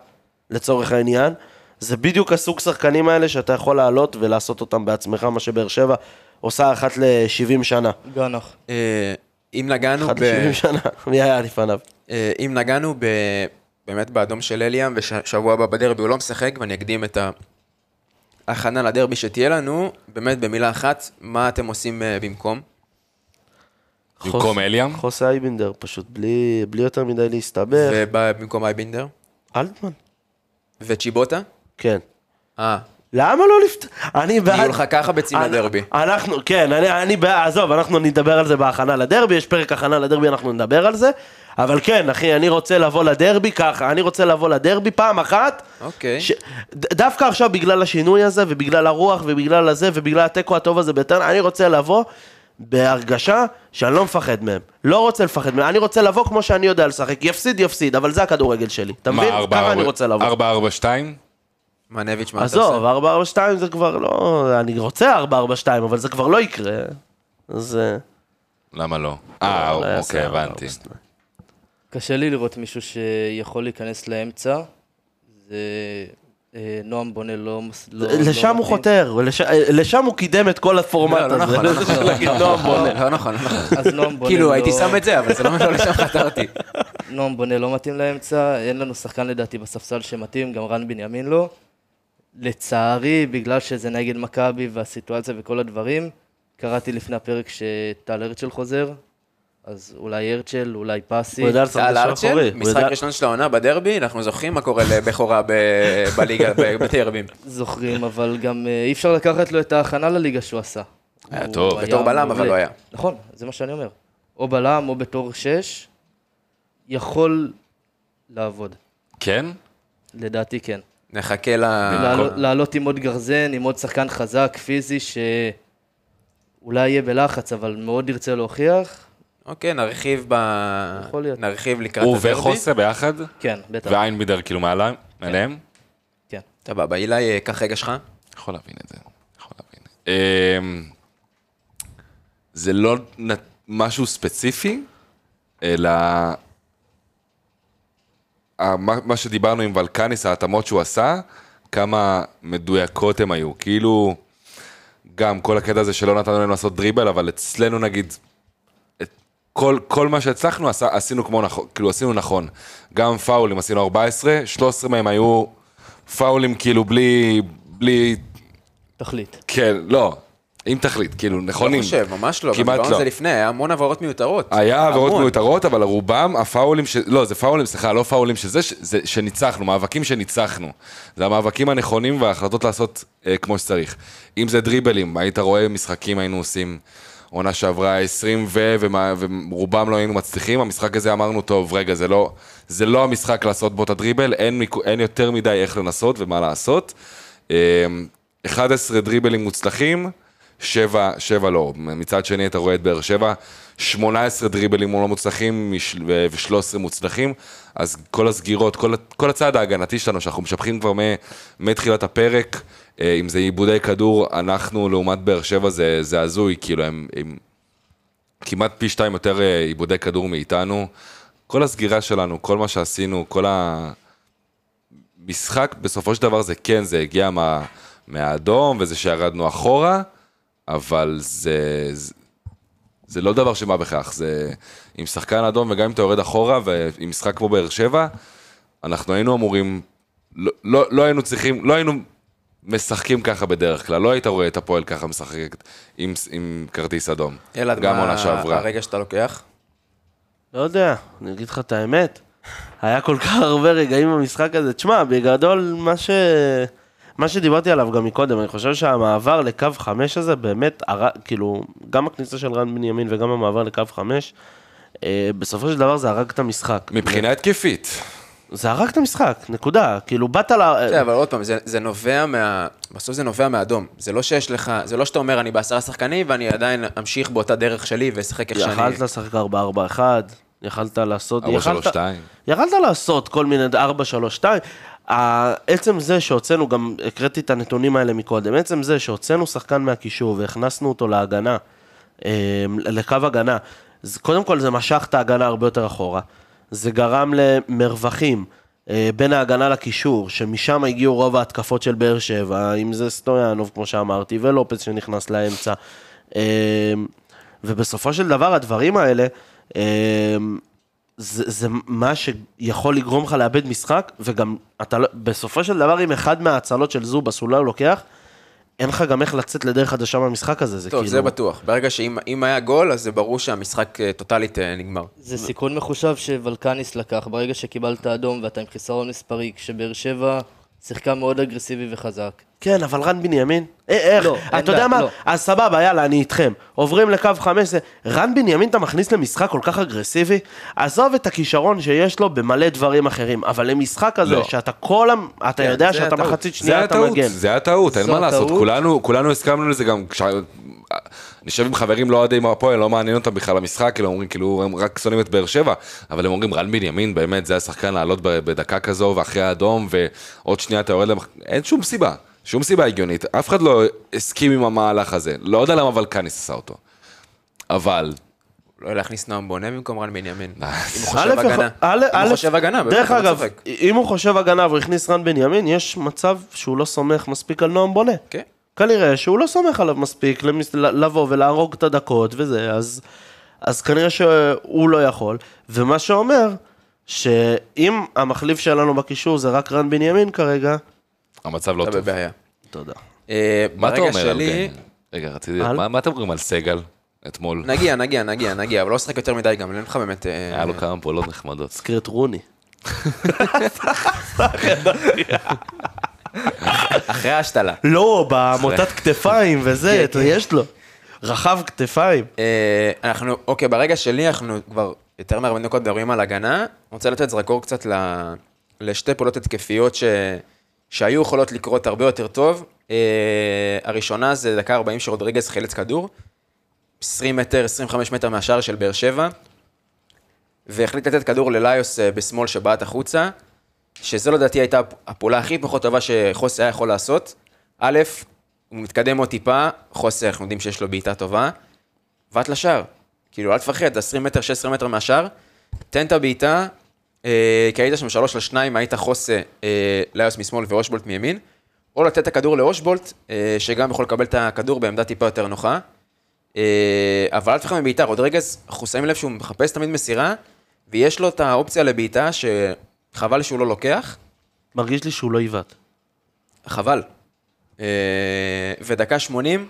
לצורך העניין, זה בדיוק הסוג שחקנים האלה שאתה יכול לעלות ולעשות אותם בעצמך, מה שבאר שבע עושה אחת ל-70 שנה. גנח. אה, אם נגענו אחת ב... ל-70 שנה, מי היה לפניו? אה, אם נגענו ב... באמת באדום של אליאם, ושבוע הבא בדרבי הוא לא משחק, ואני אקדים את ההכנה לדרבי שתהיה לנו, באמת במילה אחת, מה אתם עושים אה, במקום? במקום אליאם? חוסה אייבינדר, פשוט בלי, בלי יותר מדי להסתבך. ובמקום אייבינדר? אלטמן. וצ'יבוטה? כן. אה, למה לא לפת... אני בעד... יהיו לך ככה ביצים אני- לדרבי. אנחנו, כן, אני, אני בעד, עזוב, אנחנו נדבר על זה בהכנה לדרבי, יש פרק הכנה לדרבי, אנחנו נדבר על זה. אבל כן, אחי, אני רוצה לבוא לדרבי ככה, אני רוצה לבוא לדרבי פעם אחת. אוקיי. ש... ד- דווקא עכשיו בגלל השינוי הזה, ובגלל הרוח, ובגלל הזה, ובגלל התיקו הטוב הזה ביתר, אני רוצה לבוא בהרגשה שאני לא מפחד מהם. לא רוצה לפחד מהם, אני רוצה לבוא כמו שאני יודע לשחק. יפסיד, יפסיד, אבל זה הכדורגל שלי. אתה מבין? ככה אני רוצה לבוא. 442? מנביץ', מה אתה עזוב, עושה? 442 זה כבר לא... אני רוצה 442, אבל זה כבר לא יקרה. אז... אה, למה לא? אה, לא אוקיי, הבנתי. 442. קשה לי לראות מישהו שיכול להיכנס לאמצע. זה... אה, נועם בונה לא... לא- לא לשם הוא. חותר, אה, לשם הוא קידם את כל הפורמט לא, לא הזה. נכון, לא נכון. [laughs] נועם בונה. לא נכון, לא נכון. אז נועם בונה כאילו, לא- הייתי שם את זה, אבל זה לא לא לשם חתרתי. נועם בונה לא מתאים לאמצע, אין לנו שחקן לדעתי בספסל שמתאים, גם רן בנימין לא. לצערי, בגלל שזה נגד מכבי והסיטואציה וכל הדברים, קראתי לפני הפרק שטל הרצ'ל חוזר, אז אולי הרצ'ל, אולי פסי. הוא יודע לשחק ארצ'ל, אחורי. משחק ראשון של העונה בדרבי, אנחנו זוכרים מה קורה לבכורה ב- [laughs] בליגה, ב- בדרבים. זוכרים, אבל גם אה, אי אפשר לקחת לו את ההכנה לליגה שהוא עשה. היה טוב. בתור בלם, אבל. לא היה. נכון, זה מה שאני אומר. או בלם או בתור שש, יכול לעבוד. כן? לדעתי כן. נחכה ל... לעלות עם עוד גרזן, עם עוד שחקן חזק, פיזי, שאולי יהיה בלחץ, אבל מאוד ירצה להוכיח. אוקיי, נרחיב ב... יכול להיות. נרחיב לקראת הוא הדרבי. וחוסה ביחד? כן, בטח. ואיינבידר כאילו מעלה- מעליהם? כן. סבבה, אילי, אה, קח רגע שלך. יכול להבין את זה. יכול להבין. אמ, זה לא נ- משהו ספציפי, אלא מה שדיברנו עם ולקניס, ההתאמות שהוא עשה, כמה מדויקות הם היו. כאילו, גם כל הקטע הזה שלא נתנו להם לעשות דריבל, אבל אצלנו נגיד, כל, כל מה שהצלחנו עשה, עשינו כמו נכון, כאילו עשינו נכון. גם פאולים עשינו 14, 13 מהם היו פאולים כאילו בלי, בלי, תחליט. כן, לא, עם תכלית, כאילו נכונים. לא חושב, ממש לא. כמעט דיברנו על לא. זה לפני, היה המון עברות מיותרות. היה עבירות. מיותרות, אבל רובם הפאולים, ש... לא, זה פאולים, סליחה, לא פאולים שזה, ש... זה שניצחנו, מאבקים שניצחנו. זה המאבקים הנכונים וההחלטות לעשות אה, כמו שצריך. אם זה דריבלים, היית רואה משחקים היינו עושים עונה שעברה 20 ו... ורובם לא היינו מצליחים, המשחק הזה אמרנו, טוב, רגע, זה לא, זה לא המשחק לעשות בו את הדריבל, אין. אין יותר מדי איך לנסות ומה לעשות. אה, 11 דריבלים מוצלחים, שבע, שבע לא. מצד שני אתה רואה את באר שבע, 18 דריבלים לא מוצלחים ו-13 מוצלחים, אז כל הסגירות, כל, כל הצעד ההגנתי שלנו, שאנחנו משבחים כבר מתחילת הפרק, אה, אם זה עיבודי כדור, אנחנו לעומת באר שבע זה, זה הזוי, כאילו הם, הם כמעט פי שתיים יותר אה, עיבודי כדור מאיתנו. כל הסגירה שלנו, כל מה שעשינו, כל המשחק, בסופו של דבר זה כן, זה הגיע מה, מהאדום, וזה שירדנו אחורה, אבל זה, זה, זה לא דבר שמה בכך, זה עם שחקן אדום, וגם אם אתה יורד אחורה, ועם משחק כמו באר שבע, אנחנו היינו אמורים, לא, לא, לא היינו צריכים, לא היינו משחקים ככה בדרך כלל, לא היית רואה את הפועל ככה משחקת עם, עם כרטיס אדום. אלעד, גם מה עונה שעברה. הרגע שאתה לוקח? לא יודע, אני אגיד לך את האמת. היה כל כך הרבה רגעים במשחק הזה. תשמע, בגדול, מה ש... מה שדיברתי עליו גם מקודם, אני חושב שהמעבר לקו חמש הזה באמת, הר... כאילו, גם הכניסה של רן בנימין וגם המעבר לקו חמש, אה, בסופו של דבר זה הרג את המשחק. מבחינה התקפית, זה הרג את המשחק, נקודה. כאילו, באת ל... כן, אבל עוד פעם, זה, זה נובע מה... בסוף זה נובע מהאדום. זה לא שיש לך, זה לא שאתה אומר, אני בעשרה שחקנים ואני עדיין אמשיך באותה דרך שלי ואשחק איך שאני... יכלת לשחק 4-4-1, יכלת לעשות... 4-3-2. יכלת- יכלת לעשות כל מיני 4-3-2. עצם זה שהוצאנו, גם הקראתי את הנתונים האלה מקודם, עצם זה שהוצאנו שחקן מהקישור והכנסנו אותו להגנה, אה, לקו הגנה, קודם כל זה משך את ההגנה הרבה יותר אחורה. זה גרם למרווחים אה, בין ההגנה לקישור, שמשם הגיעו רוב ההתקפות של באר שבע, אם זה סטויאנוב, כמו שאמרתי, ולופס שנכנס לאמצע. אה, ובסופו של דבר, הדברים האלה, אה, זה, זה מה שיכול לגרום לך לאבד משחק, וגם אתה לא, בסופו של דבר, אם אחד מההצלות של זובס הוא לא לוקח, אין לך גם איך לצאת לדרך חדשה מהמשחק הזה, זה טוב, כאילו... זה בטוח. ברגע שאם אם היה גול, אז זה ברור שהמשחק אה, טוטאלית אה, נגמר. זה סיכון מחושב שוולקניס לקח, ברגע שקיבלת אדום ואתה עם חיסרון מספרי, כשבאר שבע שיחקה מאוד אגרסיבי וחזק. כן, אבל רן בנימין, אה, איך, לא, אין אתה יודע מה, לא. אז סבבה, יאללה, אני איתכם. עוברים לקו חמש, זה- רן בנימין אתה מכניס למשחק כל כך אגרסיבי? עזוב את הכישרון שיש לו במלא דברים אחרים, אבל למשחק הזה, לא. שאתה כל ה... אתה כן, יודע שאתה הטעות. מחצית שנייה אתה מגן. זה היה טעות, אין מה לעשות. כולנו, כולנו הסכמנו לזה גם, כש... יושב עם חברים לא אוהדי הפועל, לא מעניין אותם בכלל המשחק, כאילו אומרים, כאילו הם רק שונאים את באר שבע, אבל הם אומרים, רן בנימין, באמת, זה השחקן לעלות ב- בדקה כזו, ואחרי האדום, ועוד שנייה אתה יורד למח... אין שום סיבה, שום סיבה הגיונית, אף אחד לא הסכים עם המהלך הזה, לא יודע למה ולקניס עשה אותו. אבל, לא להכניס נועם בונה במקום רן בנימין. אם הוא חושב הגנה. א', אם הוא חושב הגנה, באמת, דרך לא אגב. אם הוא חושב הגנה והוא הכניס רן בנימין, יש מצב שהוא לא סומך מספיק על נועם בונה. כן. כנראה שהוא לא סומך עליו מספיק לבוא ולהרוג את הדקות וזה, אז, אז כנראה שהוא לא יכול. ומה שאומר, שאם המחליף שלנו בקישור זה רק רן בנימין כרגע, המצב לא אתה טוב. בבעיה. תודה. אה, מה אתה אומר על שלי- גן? רגע, רציתי? מה מה אתם אומרים על סגל אתמול? נגיע, נגיע, נגיע, נגיע, אבל לא לשחק יותר מדי גם, אין לך באמת... אה, היה לו כמה פעולות נחמדות. הזכיר את רוני. אחרי ההשתלה. לא, במוטת כתפיים וזה, אתה- יש לו. רחב כתפיים. אה, אנחנו, אוקיי, ברגע שלי אנחנו כבר יותר מהרבה דקות מדברים על הגנה. אני רוצה לתת זרקור קצת ל, לשתי פעולות התקפיות ש, שהיו יכולות לקרות הרבה יותר טוב. אה, הראשונה זה דקה 40 שרודריגז חילץ כדור, 20 מטר, 25 מטר מהשער של באר שבע, והחליט לתת כדור לליוס אה, בשמאל שבעט החוצה, שזו לדעתי הייתה הפעולה הכי פחות טובה שחוסה היה יכול לעשות. א', הוא מתקדם עוד טיפה, חוסה, אנחנו יודעים שיש לו בעיטה טובה, באת לשער. כאילו, אל תפחד, 20 מטר, 16 מטר מהשער, תן את הבעיטה, כי היית שם שלוש לשניים, היית חוסה אה, ליוס משמאל ואושבולט מימין, או לתת את הכדור לאושבולט, אה, שגם יכול לקבל את הכדור בעמדה טיפה יותר נוחה. אה, אבל אל תפחד מבעיטה, רודריגז, אנחנו שמים לב שהוא מחפש תמיד מסירה, ויש לו את האופציה לבעיטה שחבל שהוא לא לוקח, מרגיש לי שהוא לא עיוות. חבל. אה, ודקה 80,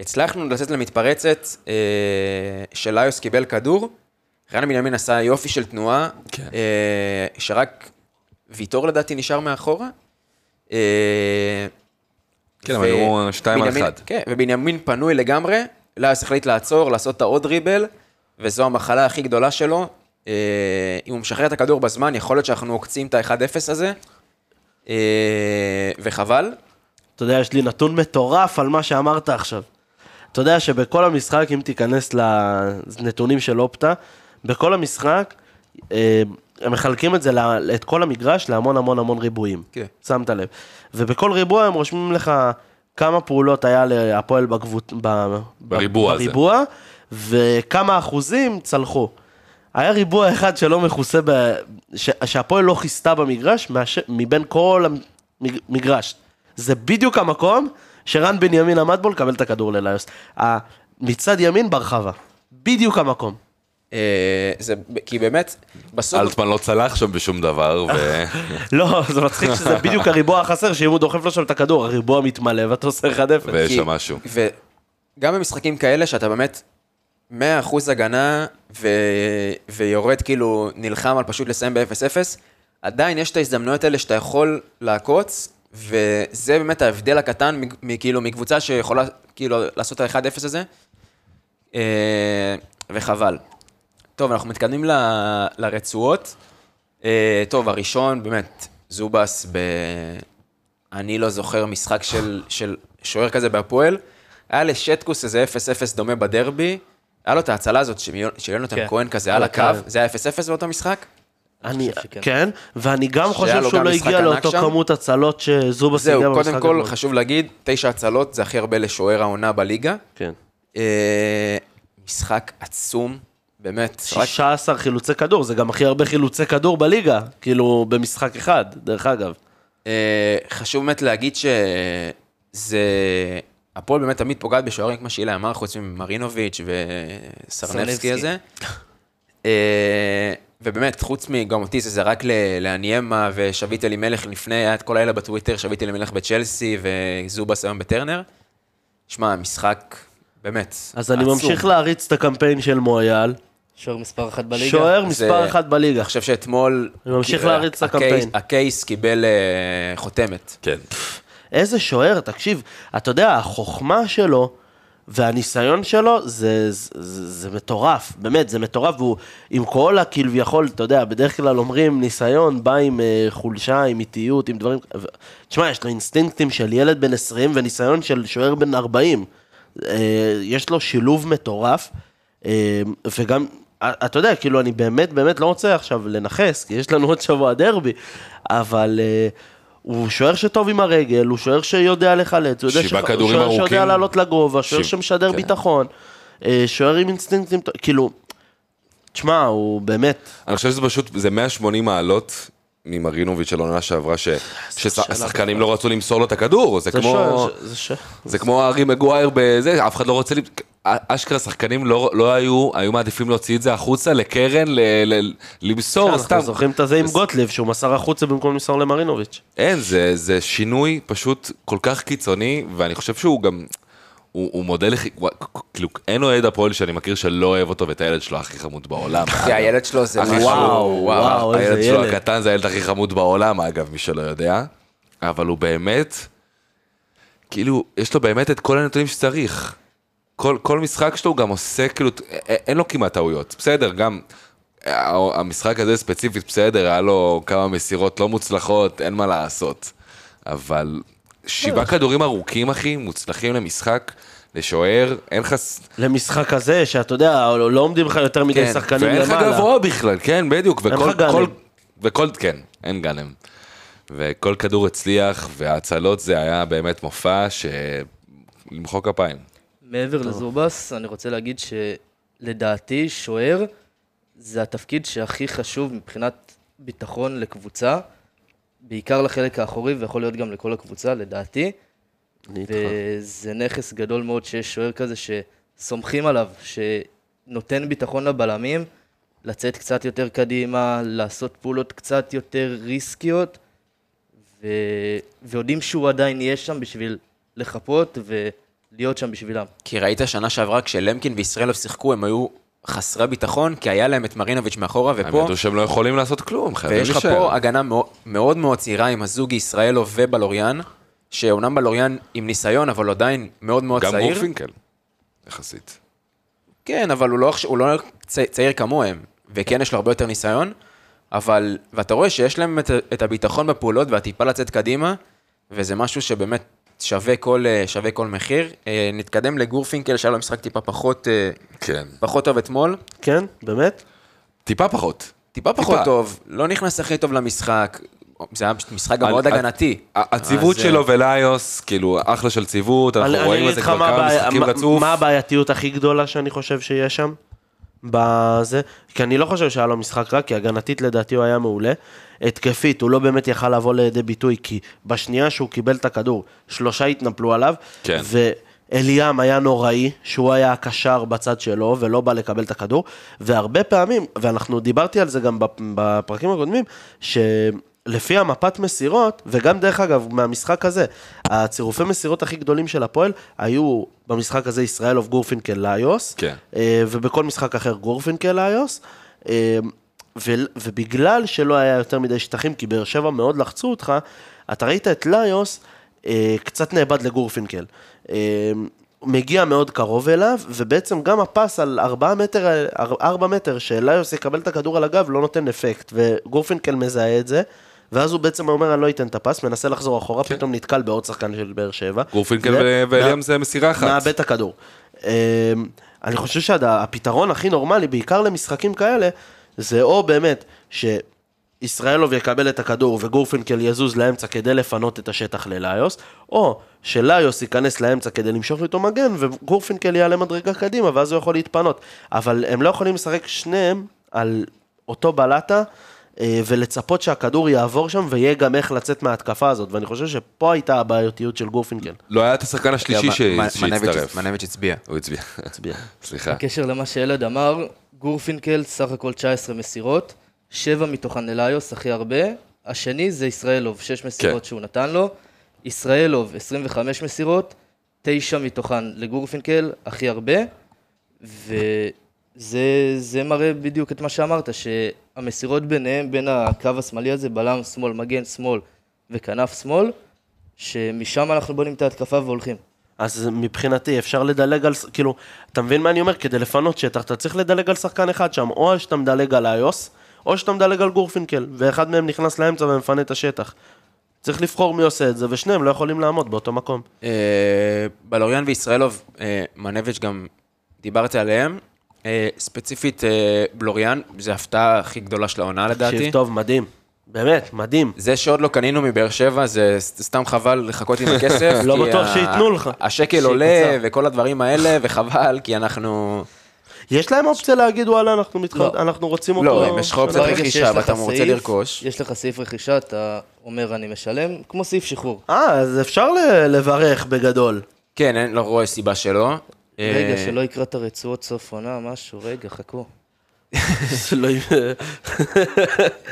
הצלחנו לצאת למתפרצת, אה, שליוס קיבל כדור, רן בנימין עשה יופי של תנועה, כן. אה, שרק ויטור לדעתי נשאר מאחורה. אה, כן, אבל היו שתיים על אחד. כן, ובנימין פנוי לגמרי, ליוס החליט לעצור, לעשות את העוד דריבל, וזו המחלה הכי גדולה שלו. אה, אם הוא משחרר את הכדור בזמן, יכול להיות שאנחנו עוקצים את ה-1-0 הזה, אה, וחבל. אתה יודע, יש לי נתון מטורף על מה שאמרת עכשיו. אתה יודע שבכל המשחק, אם תיכנס לנתונים של אופטה, בכל המשחק, אה, הם מחלקים את זה, את כל המגרש להמון המון המון ריבועים. כן. שמת לב. ובכל ריבוע הם רושמים לך כמה פעולות היה להפועל בקבוצ... ב... בריבוע הזה. בריבוע, וכמה אחוזים צלחו. היה ריבוע אחד שלא מכוסה, ב... ש... שהפועל לא כיסתה במגרש, מאש... מבין כל המגרש. זה בדיוק המקום שרן בנימין עמד בו לקבל את הכדור לליוס. מצד ימין ברחבה. בדיוק המקום. אה, זה, כי באמת, בסוף, אלטמן לא צלח שם בשום דבר, ו... [laughs] לא, זה מצחיק שזה בדיוק הריבוע החסר, שאם הוא דוחף לו שם את הכדור, הריבוע מתמלא ואתה עושה 1-0. ויש שם משהו. וגם במשחקים כאלה שאתה באמת 100% הגנה ו... ויורד כאילו, נלחם על פשוט לסיים ב-0-0, עדיין יש את ההזדמנויות האלה שאתה יכול לעקוץ, וזה באמת ההבדל הקטן מכאילו מקבוצה שיכולה כאילו לעשות את ה-1-0 הזה, אה, וחבל. טוב, אנחנו מתקדמים ל... לרצועות. אה, טוב, הראשון, באמת, זובס ב... אני לא זוכר משחק של, של שוער כזה בהפועל. היה לשטקוס איזה 0-0 דומה בדרבי. היה לו את ההצלה הזאת של יונתן כן. כהן כזה על הקו. זה היה 0-0 באותו משחק? אני. כן, ואני גם חושב שהוא לא הגיע לאותו שם. כמות הצלות שזובס הגיע זהו, במשחק קודם כל. חשוב להגיד, תשע הצלות זה הכי הרבה לשוער העונה בליגה. כן. אה, משחק עצום, באמת. רק 16 חילוצי כדור, זה גם הכי הרבה חילוצי כדור בליגה, כאילו במשחק אחד, דרך אגב. אה, חשוב באמת להגיד שזה... הפועל באמת תמיד פוגעת בשוערים, כמו שאילי אמר, חוץ ממרינוביץ' וסרנבסקי סרנבסקי. הזה. אה, ובאמת, חוץ מגם אותי, זה זרק לאניימה ושביט אלימלך לפני, היה את כל האלה בטוויטר, שביט אלימלך בצ'לסי וזובס היום בטרנר. שמע, משחק, באמת, אז אני עצום. ממשיך להריץ את הקמפיין של מויאל, שוער מספר אחת בליגה. שוער מספר אחת בליגה. אני חושב שאתמול... אני ממשיך להריץ את הקייס- הקמפיין. הקייס קיבל אה, חותמת. כן. איזה שוער, תקשיב, אתה יודע, החוכמה שלו והניסיון שלו זה, זה, זה, מטורף, באמת, זה מטורף, והוא עם כל הכביכול, אתה יודע, בדרך כלל אומרים ניסיון בא עם אה, חולשה, עם איטיות, עם דברים, ו... תשמע, יש לו אינסטינקטים של ילד בן 20 וניסיון של שוער בן 40. אה, יש לו שילוב מטורף, אה, וגם, אתה יודע, כאילו, אני באמת באמת לא רוצה עכשיו לנכס, כי יש לנו עוד שבוע דרבי, אבל... אה, הוא שוער שטוב עם הרגל, הוא שוער שיודע לחלץ, הוא שוער. שיודע לעלות לגובה, שוער שמשדר כן. ביטחון, אה, שוער עם אינסטינקטים, כאילו, תשמע, הוא באמת, אני חושב שזה פשוט, זה 180 מעלות ממרינוביץ' של העונה שעברה, שהשחקנים לא רצו למסור לו את הכדור, זה כמו... זה כמו הארי מגווייר בזה, אף אחד לא רוצה, אשכרה שחקנים לא, לא היו, היו מעדיפים להוציא את זה החוצה לקרן, ל, ל, למסור, סתם. אנחנו זוכרים את זה עם גוטליב, שהוא מסר החוצה במקום למסור למרינוביץ'. אין, זה, זה שינוי פשוט כל כך קיצוני, ואני חושב שהוא גם, הוא, הוא מודל, כאילו, אין אוהד הפועל שאני מכיר שלא אוהב אותו ואת הילד שלו הכי חמוד בעולם. זה הילד שלו, זה וואו, וואו, איזה הילד שלו ילד. הקטן זה הילד הכי חמוד בעולם, אגב, מי שלא יודע. אבל הוא באמת, כאילו, יש לו באמת את כל הנתונים שצריך. כל, כל משחק שלו הוא גם עושה, כאילו, אין לו כמעט טעויות. בסדר, גם ה- המשחק הזה ספציפית, בסדר, היה לו כמה מסירות לא מוצלחות, אין מה לעשות. אבל שבעה כדורים ארוכים, אחי, מוצלחים למשחק, לשוער, אין לך... למשחק הזה, שאתה יודע, לא עומדים לך יותר מדי כן, שחקנים ואין לך למעלה. גבוה בכלל, כן, בדיוק. אין לך גאנם. כל, וכל, כן, אין גאנם. וכל כדור הצליח, וההצלות זה היה באמת מופע ש... למחוא כפיים. מעבר לזובס, אני רוצה להגיד שלדעתי, שוער זה התפקיד שהכי חשוב מבחינת ביטחון לקבוצה, בעיקר לחלק האחורי, ויכול להיות גם לכל הקבוצה, לדעתי. אני איתך. וזה נכס גדול מאוד שיש שוער כזה שסומכים עליו, שנותן ביטחון לבלמים, לצאת קצת יותר קדימה, לעשות פעולות קצת יותר ריסקיות, ו... ויודעים שהוא עדיין יהיה שם בשביל לחפות ולהיות שם בשבילם. כי ראית שנה שעברה כשלמקין וישראלוב שיחקו, הם היו חסרי ביטחון, כי היה להם את מרינוביץ' מאחורה, הם ופה, ידעו שהם לא יכולים לעשות כלום, חייבים ויש לך להישאר. פה הגנה מאוד- מאוד מאוד צעירה עם הזוג ישראלוב ובלוריאן, שאומנם בלוריאן עם ניסיון, אבל עדיין מאוד מאוד גם צעיר. גורפינקל, יחסית. כן, אבל הוא לא, הוא לא צעיר כמוהם, וכן יש לו הרבה יותר ניסיון, אבל, ואתה רואה שיש להם את, את הביטחון בפעולות והטיפה לצאת קדימה, וזה משהו שבאמת שווה כל, אה, שווה כל מחיר. אה, נתקדם לגורפינקל, שהיה לו משחק טיפה פחות, אה, כן. פחות טוב אתמול. כן, באמת? טיפה פחות. טיפה פחות טיפה. טוב, לא נכנס הכי טוב למשחק, זה היה פשוט משחק גם מאוד הגנתי. הציוות אז, שלו וליוס, כאילו, אחלה של ציוות, אנחנו אני- רואים את זה כבר מה כמה משחקים רצוף. מה הבעייתיות הכי גדולה שאני חושב שיש שם? בזה, כי אני לא חושב שהיה לו משחק רע, כי הגנתית לדעתי הוא היה מעולה. התקפית, הוא לא באמת יכל לבוא לידי ביטוי, כי בשנייה שהוא קיבל את הכדור, שלושה התנפלו עליו, כן. ואליאם היה נוראי, שהוא היה הקשר בצד שלו, ולא בא לקבל את הכדור, והרבה פעמים, ואנחנו דיברתי על זה גם בפ- בפרקים הקודמים, שלפי המפת מסירות, וגם דרך אגב, מהמשחק הזה, הצירופי מסירות הכי גדולים של הפועל, היו במשחק הזה ישראלוב גורפינקל לאיוס, כן. אה, ובכל משחק אחר גורפינקל לאיוס. אה, ו- ובגלל שלא היה יותר מדי שטחים, כי באר שבע מאוד לחצו אותך, אתה ראית את ליוס אה, קצת נאבד לגורפינקל. מגיע מאוד קרוב אליו, ובעצם גם הפס על 4 מטר, 4 מטר שליוס יקבל את הכדור על הגב לא נותן אפקט, וגורפינקל מזהה את זה. ואז הוא בעצם אומר, אני לא אתן את הפס, מנסה לחזור אחורה, כן. פתאום נתקל בעוד שחקן של באר שבע. גורפינקל ו- ואליאם זה מסירה אחת. מאבד את הכדור. אמ, אני חושב שהפתרון הכי נורמלי, בעיקר למשחקים כאלה, זה או באמת שישראלוב יקבל את הכדור וגורפינקל יזוז לאמצע כדי לפנות את השטח לליוס, או שליוס ייכנס לאמצע כדי למשוך איתו מגן וגורפינקל יעלה מדרגה קדימה ואז הוא יכול להתפנות. אבל הם לא יכולים לשחק שניהם על אותו בלטה. אה, ולצפות שהכדור יעבור שם ויהיה גם איך לצאת מההתקפה הזאת, ואני חושב שפה הייתה הבעייתיות של גורפינקל. לא היה את השחקן השלישי מנביץ'- שהצטרף. מנביץ' הצביע. הוא הצביע. הצביע. [laughs] סליחה. בקשר למה שילד אמר, גורפינקל סך הכל 19 מסירות, 7 מתוכן לליוס, הכי הרבה. השני זה ישראלוב, 6 מסירות כן. שהוא נתן לו. ישראלוב, 25 מסירות, 9 מתוכן לגורפינקל, הכי הרבה. וזה זה מראה בדיוק את מה שאמרת, שהמסירות ביניהם, בין הקו השמאלי הזה, בלם שמאל, מגן שמאל וכנף שמאל, שמשם אנחנו בונים את ההתקפה והולכים. אז מבחינתי אפשר לדלג על, כאילו, אתה מבין מה אני אומר? כדי לפנות שטח, אתה צריך לדלג על שחקן אחד שם, או שאתה מדלג על איוס, או שאתה מדלג על גורפינקל, ואחד מהם נכנס לאמצע ומפנה את השטח. צריך לבחור מי עושה את זה, ושניהם לא יכולים לעמוד באותו מקום. אה, בלוריאן וישראלוב, אה, מנביץ' גם דיברתי עליהם. אה, ספציפית אה, בלוריאן, זו ההפתעה הכי גדולה של העונה לדעתי. תקשיב טוב, מדהים. באמת, מדהים. זה שעוד לא קנינו מבאר שבע, זה סתם חבל לחכות עם הכסף. [laughs] לא בטוח שייתנו לך. השקל. עולה וכל הדברים האלה, וחבל, כי אנחנו... יש להם אופציה להגיד, וואלה, אנחנו, מתח... לא. אנחנו רוצים אותו. לא, אם יש לך אופציית ברגע רכישה ואתה רוצה לרכוש, יש לך סעיף רכישה, אתה אומר אני משלם, כמו סעיף שחרור. אה, אז אפשר ל- לברך בגדול. כן, אני לא רואה סיבה שלא. רגע, אה, שלא יקרא את הרצועות סוף עונה, משהו, רגע, חכו.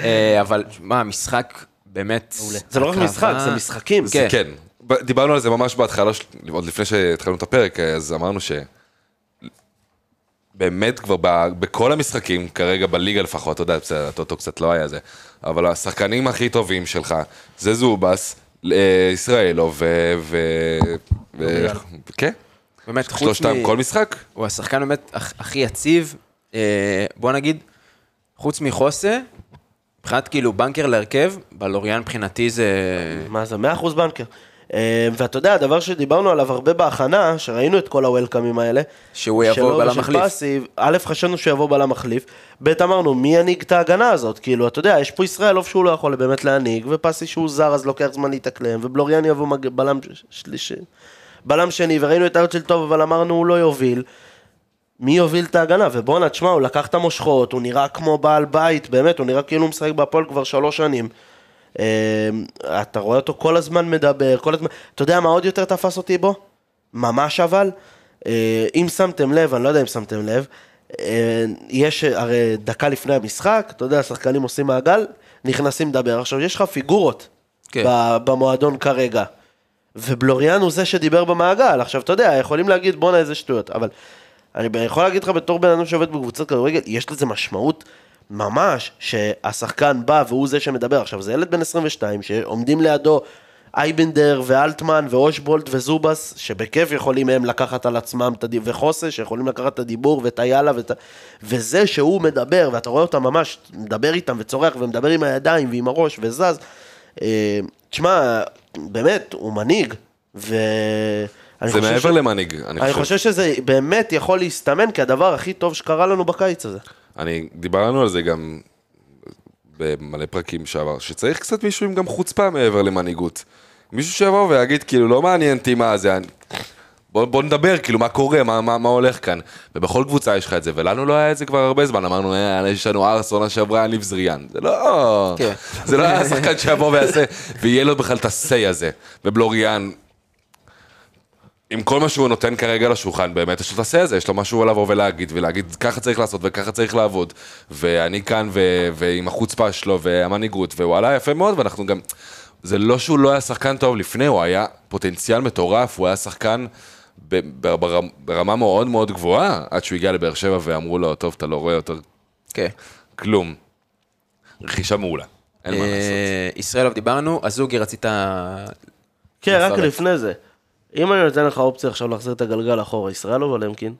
אה, אבל מה, המשחק באמת... זה לא רק משחק, זה משחקים. כן. כן. דיברנו על זה ממש בהתחלה, עוד לפני שהתחלנו את הפרק, אז אמרנו ש... באמת כבר ב, בכל המשחקים, כרגע בליגה לפחות, אתה יודע, בסדר, הטוטו קצת לא היה זה, אבל השחקנים הכי טובים שלך, זה זובס, אה, ישראלוב ו... ו... ו... כן, באמת, חוץ שלושתם מ... כל משחק. הוא השחקן באמת הכ- הכי יציב, אה, בוא נגיד, חוץ מחוסה, מבחינת כאילו בנקר להרכב, בלוריאן מבחינתי זה... מה זה, 100% בנקר. אה, ואתה יודע, הדבר שדיברנו עליו הרבה בהכנה, שראינו את כל הוולקאמים האלה, שהוא יבוא בלם מחליף. א', חשבנו שהוא יבוא בלם מחליף, ב', אמרנו, מי ינהיג את ההגנה הזאת? כאילו, אתה יודע, יש פה ישראלוב שהוא לא יכול באמת להנהיג, ופסי שהוא זר אז לוקח זמן להתאקלם, ובלוריאן יבוא. בלם שלישי. בלם שני, וראינו את הארץ של טוב, אבל אמרנו הוא לא יוביל. מי יוביל את ההגנה? ובואנה, תשמע, הוא לקח את המושכות, הוא נראה כמו בעל בית, באמת, הוא נראה כאילו הוא משחק בהפועל כבר שלוש שנים. אה, אתה רואה אותו כל הזמן מדבר, כל הזמן... אתה יודע מה עוד יותר תפס אותי בו? ממש אבל. אה, אם שמתם לב, אני לא יודע אם שמתם לב, אה, יש הרי דקה לפני המשחק, אתה יודע, השחקנים עושים מעגל, נכנסים לדבר. עכשיו, יש לך פיגורות כן. במועדון כרגע. ובלוריאן הוא זה שדיבר במעגל. עכשיו, אתה יודע, יכולים להגיד בואנה איזה שטויות, אבל אני יכול להגיד לך בתור בן אדם שעובד בקבוצת כדורגל, יש לזה משמעות ממש, שהשחקן בא והוא זה שמדבר. עכשיו, זה ילד בן 22 שעומדים לידו אייבנדר ואלטמן ואושבולט וזובס, שבכיף יכולים הם לקחת על עצמם את הדיבור, וחוסה שיכולים לקחת את הדיבור ואת היאללה ואת. וזה שהוא מדבר, ואתה רואה אותם ממש, מדבר איתם וצורח ומדבר עם הידיים ועם הראש וזז. תשמע, באמת, הוא מנהיג, ו... זה חושב מעבר ש- למנהיג, אני אני חושב. חושב שזה באמת יכול להסתמן כהדבר הכי טוב שקרה לנו בקיץ הזה. אני, דיברנו על זה גם במלא פרקים שעבר, שצריך קצת מישהו עם גם חוצפה מעבר למנהיגות. מישהו שיבוא ויגיד, כאילו, לא מעניין אותי מה זה, אני... בוא, בוא נדבר, כאילו, מה קורה, מה, מה, מה הולך כאן. ובכל קבוצה יש לך את זה, ולנו לא היה את זה כבר הרבה זמן, אמרנו, אה, יש לנו ארס, עונה שעברה, ניב זריאן. זה לא... כן. זה לא היה שחקן שיבוא ויעשה, ויהיה לו בכלל את ה-say הזה. ובלוריאן, עם כל מה שהוא נותן כרגע לשולחן, באמת יש לו את ה-say הזה, יש לו משהו לבוא ולהגיד, ולהגיד, ככה צריך לעשות וככה צריך לעבוד. ואני כאן, ו- ועם החוצפה שלו, והמנהיגות, ווואלה, יפה מאוד, ואנחנו גם... זה לא שהוא לא היה שחקן טוב לפני, הוא היה פוטנציאל מטורף, הוא היה שחקן ברמה, מאוד מאוד גבוהה, עד שהוא הגיע לבאר שבע ואמרו לו, טוב, אתה לא רואה יותר כן. כלום. רכישה מעולה, אין מה לעשות. אה, ישראלוב דיברנו, הזוגי רצית... כן, רק. לפני זה. אם אני נותן לך אופציה עכשיו להחזיר את הגלגל אחורה, ישראל או למקין?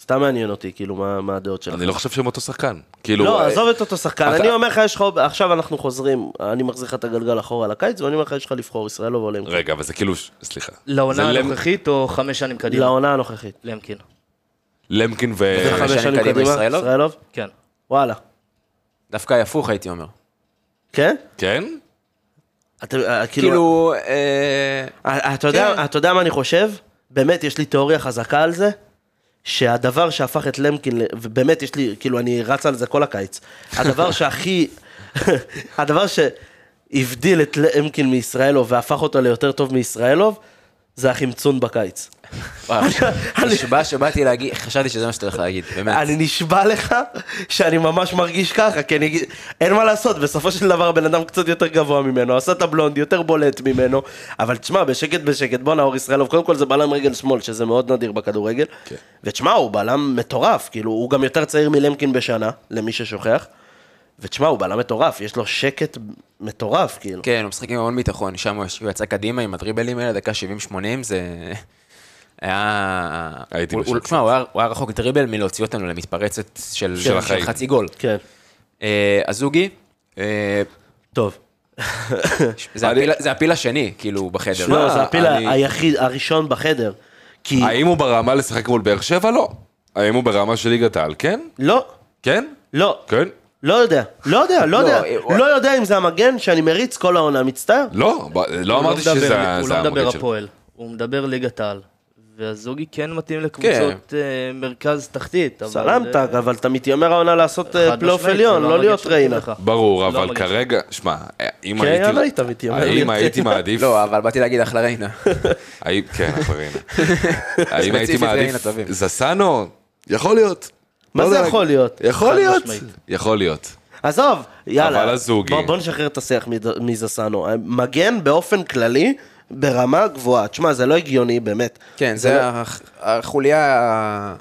סתם מעניין אותי, כאילו, מה מה הדעות שלך. אני לא חושב שהם אותו שחקן. כאילו... לא, אה, עזוב את אותו שחקן, אתה- אני אומר לך, יש לך, עכשיו אנחנו חוזרים, אני מחזיר לך את הגלגל אחורה לקיץ, ואני אומר לך, יש לך לבחור ישראל או למקין. רגע, אבל זה כאילו, סליחה. לעונה הנוכחית או חמש שנים קדימה? לעונה הנוכחית. למקין. למקין ו... חמש שנים קדימה, ישראלוב? כן. וואלה. דווקא הפוך הייתי אומר. כן? כן? אתם, אה, כאילו, כאילו... אה, אתה יודע, כן. אתה יודע מה אני חושב? באמת, יש לי תיאוריה חזקה על זה, שהדבר שהפך את למקין, ובאמת יש לי, כאילו, אני רץ על זה כל הקיץ. הדבר שהכי, [laughs] הדבר שהבדיל את למקין מישראלוב והפך אותו ליותר טוב מישראלוב, זה החמצון בקיץ. נשבע שבאתי להגיד, חשבתי שזה מה שאתה הולך להגיד, באמת. אני נשבע לך שאני ממש מרגיש ככה, כי אני אגיד, אין מה לעשות, בסופו של דבר הבן אדם קצת יותר גבוה ממנו, עשה את הבלונד, יותר בולט ממנו, אבל תשמע, בשקט בשקט, בוא נאור ישראלוב, קודם כל זה בלם רגל שמאל, שזה מאוד נדיר בכדורגל, ותשמע, הוא בלם מטורף, כאילו, הוא גם יותר צעיר מלמקין בשנה, למי ששוכח, ותשמע, הוא בלם מטורף, יש לו שקט מטורף, כאילו. כן, הוא משחק עם המון ביטחון, שם הוא יצא קדימה עם הדריבלים האלה, דקה 70-80, זה... היה... הייתי הוא- הוא- בשוק. תשמע, הוא היה- הוא היה רחוק דריבל מלהוציא אותנו למתפרצת של. חצי גול. כן, אה, אה, טוב. [laughs] זה הפיל- זה הפיל השני, כאילו, בחדר. לא, זה הפיל אני- היחיד, הראשון בחדר, כי... האם הוא ברמה לשחק מול באר שבע? לא. האם הוא ברמה של ליגת העל? כן? לא, כן? לא. כן? לא יודע, לא יודע, לא יודע, הוא- לא יודע אם זה המגן שאני מריץ כל העונה, מצטער. לא, לא הוא אמרתי שזה הוא זה לא מדבר המגן שלו. הפועל, הוא מדבר ליגת העל. והזוגי כן מתאים לקבוצות אה, מרכז תחתית. אבל, סלמת, אה, אבל אתה מתיימר העונה לעשות אה, פלייאוף משמעית, עליון, לא המגן להיות ריינה. לך. ברור, לא אבל כרגע, שמע, אם כן, הייתי... יאללה, היית מתיימר. האם הייתי מעדיף... לא, אבל באתי להגיד אחלה ריינה. האם- כן, אחלה ריינה. [laughs] האם הייתי מעדיף... זסנו? יכול להיות. מה לא זה. יכול להיות? יכול להיות. יכול להיות. עזוב, יאללה. אבל הזוגי. בוא- בוא נשחרר את השיח מזסנו. מגן באופן כללי, ברמה גבוהה. תשמע, זה לא הגיוני, באמת. כן, לא- זה הח- החוליה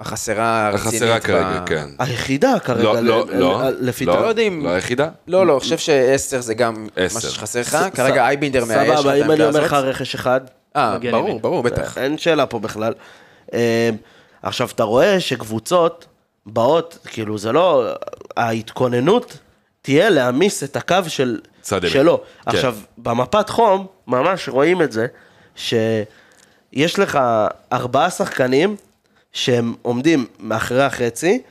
החסרה הרצינית. החסרה ב- כרגע, כן. היחידה כרגע, לא, ל- לא, ל- לא. לפי לא, דעתי. לא יודעים. לא היחידה? לא, לא, אני חושב שעשר זה גם. מה שחסר לך. ס- כרגע אייבינדר מאייש את סבבה, אם אני אומר לך. רכש אחד, אה, ברור. ברור, בטח. אין שאלה פה בכלל. אה, עכשיו, אתה רואה שקבוצות באות, כאילו, זה לא... ההתכוננות תהיה להעמיס את הקו של... צד ימין. שלו. כן. עכשיו, במפת חום, ממש רואים את זה, שיש לך ארבעה שחקנים שהם עומדים מאחורי החצי,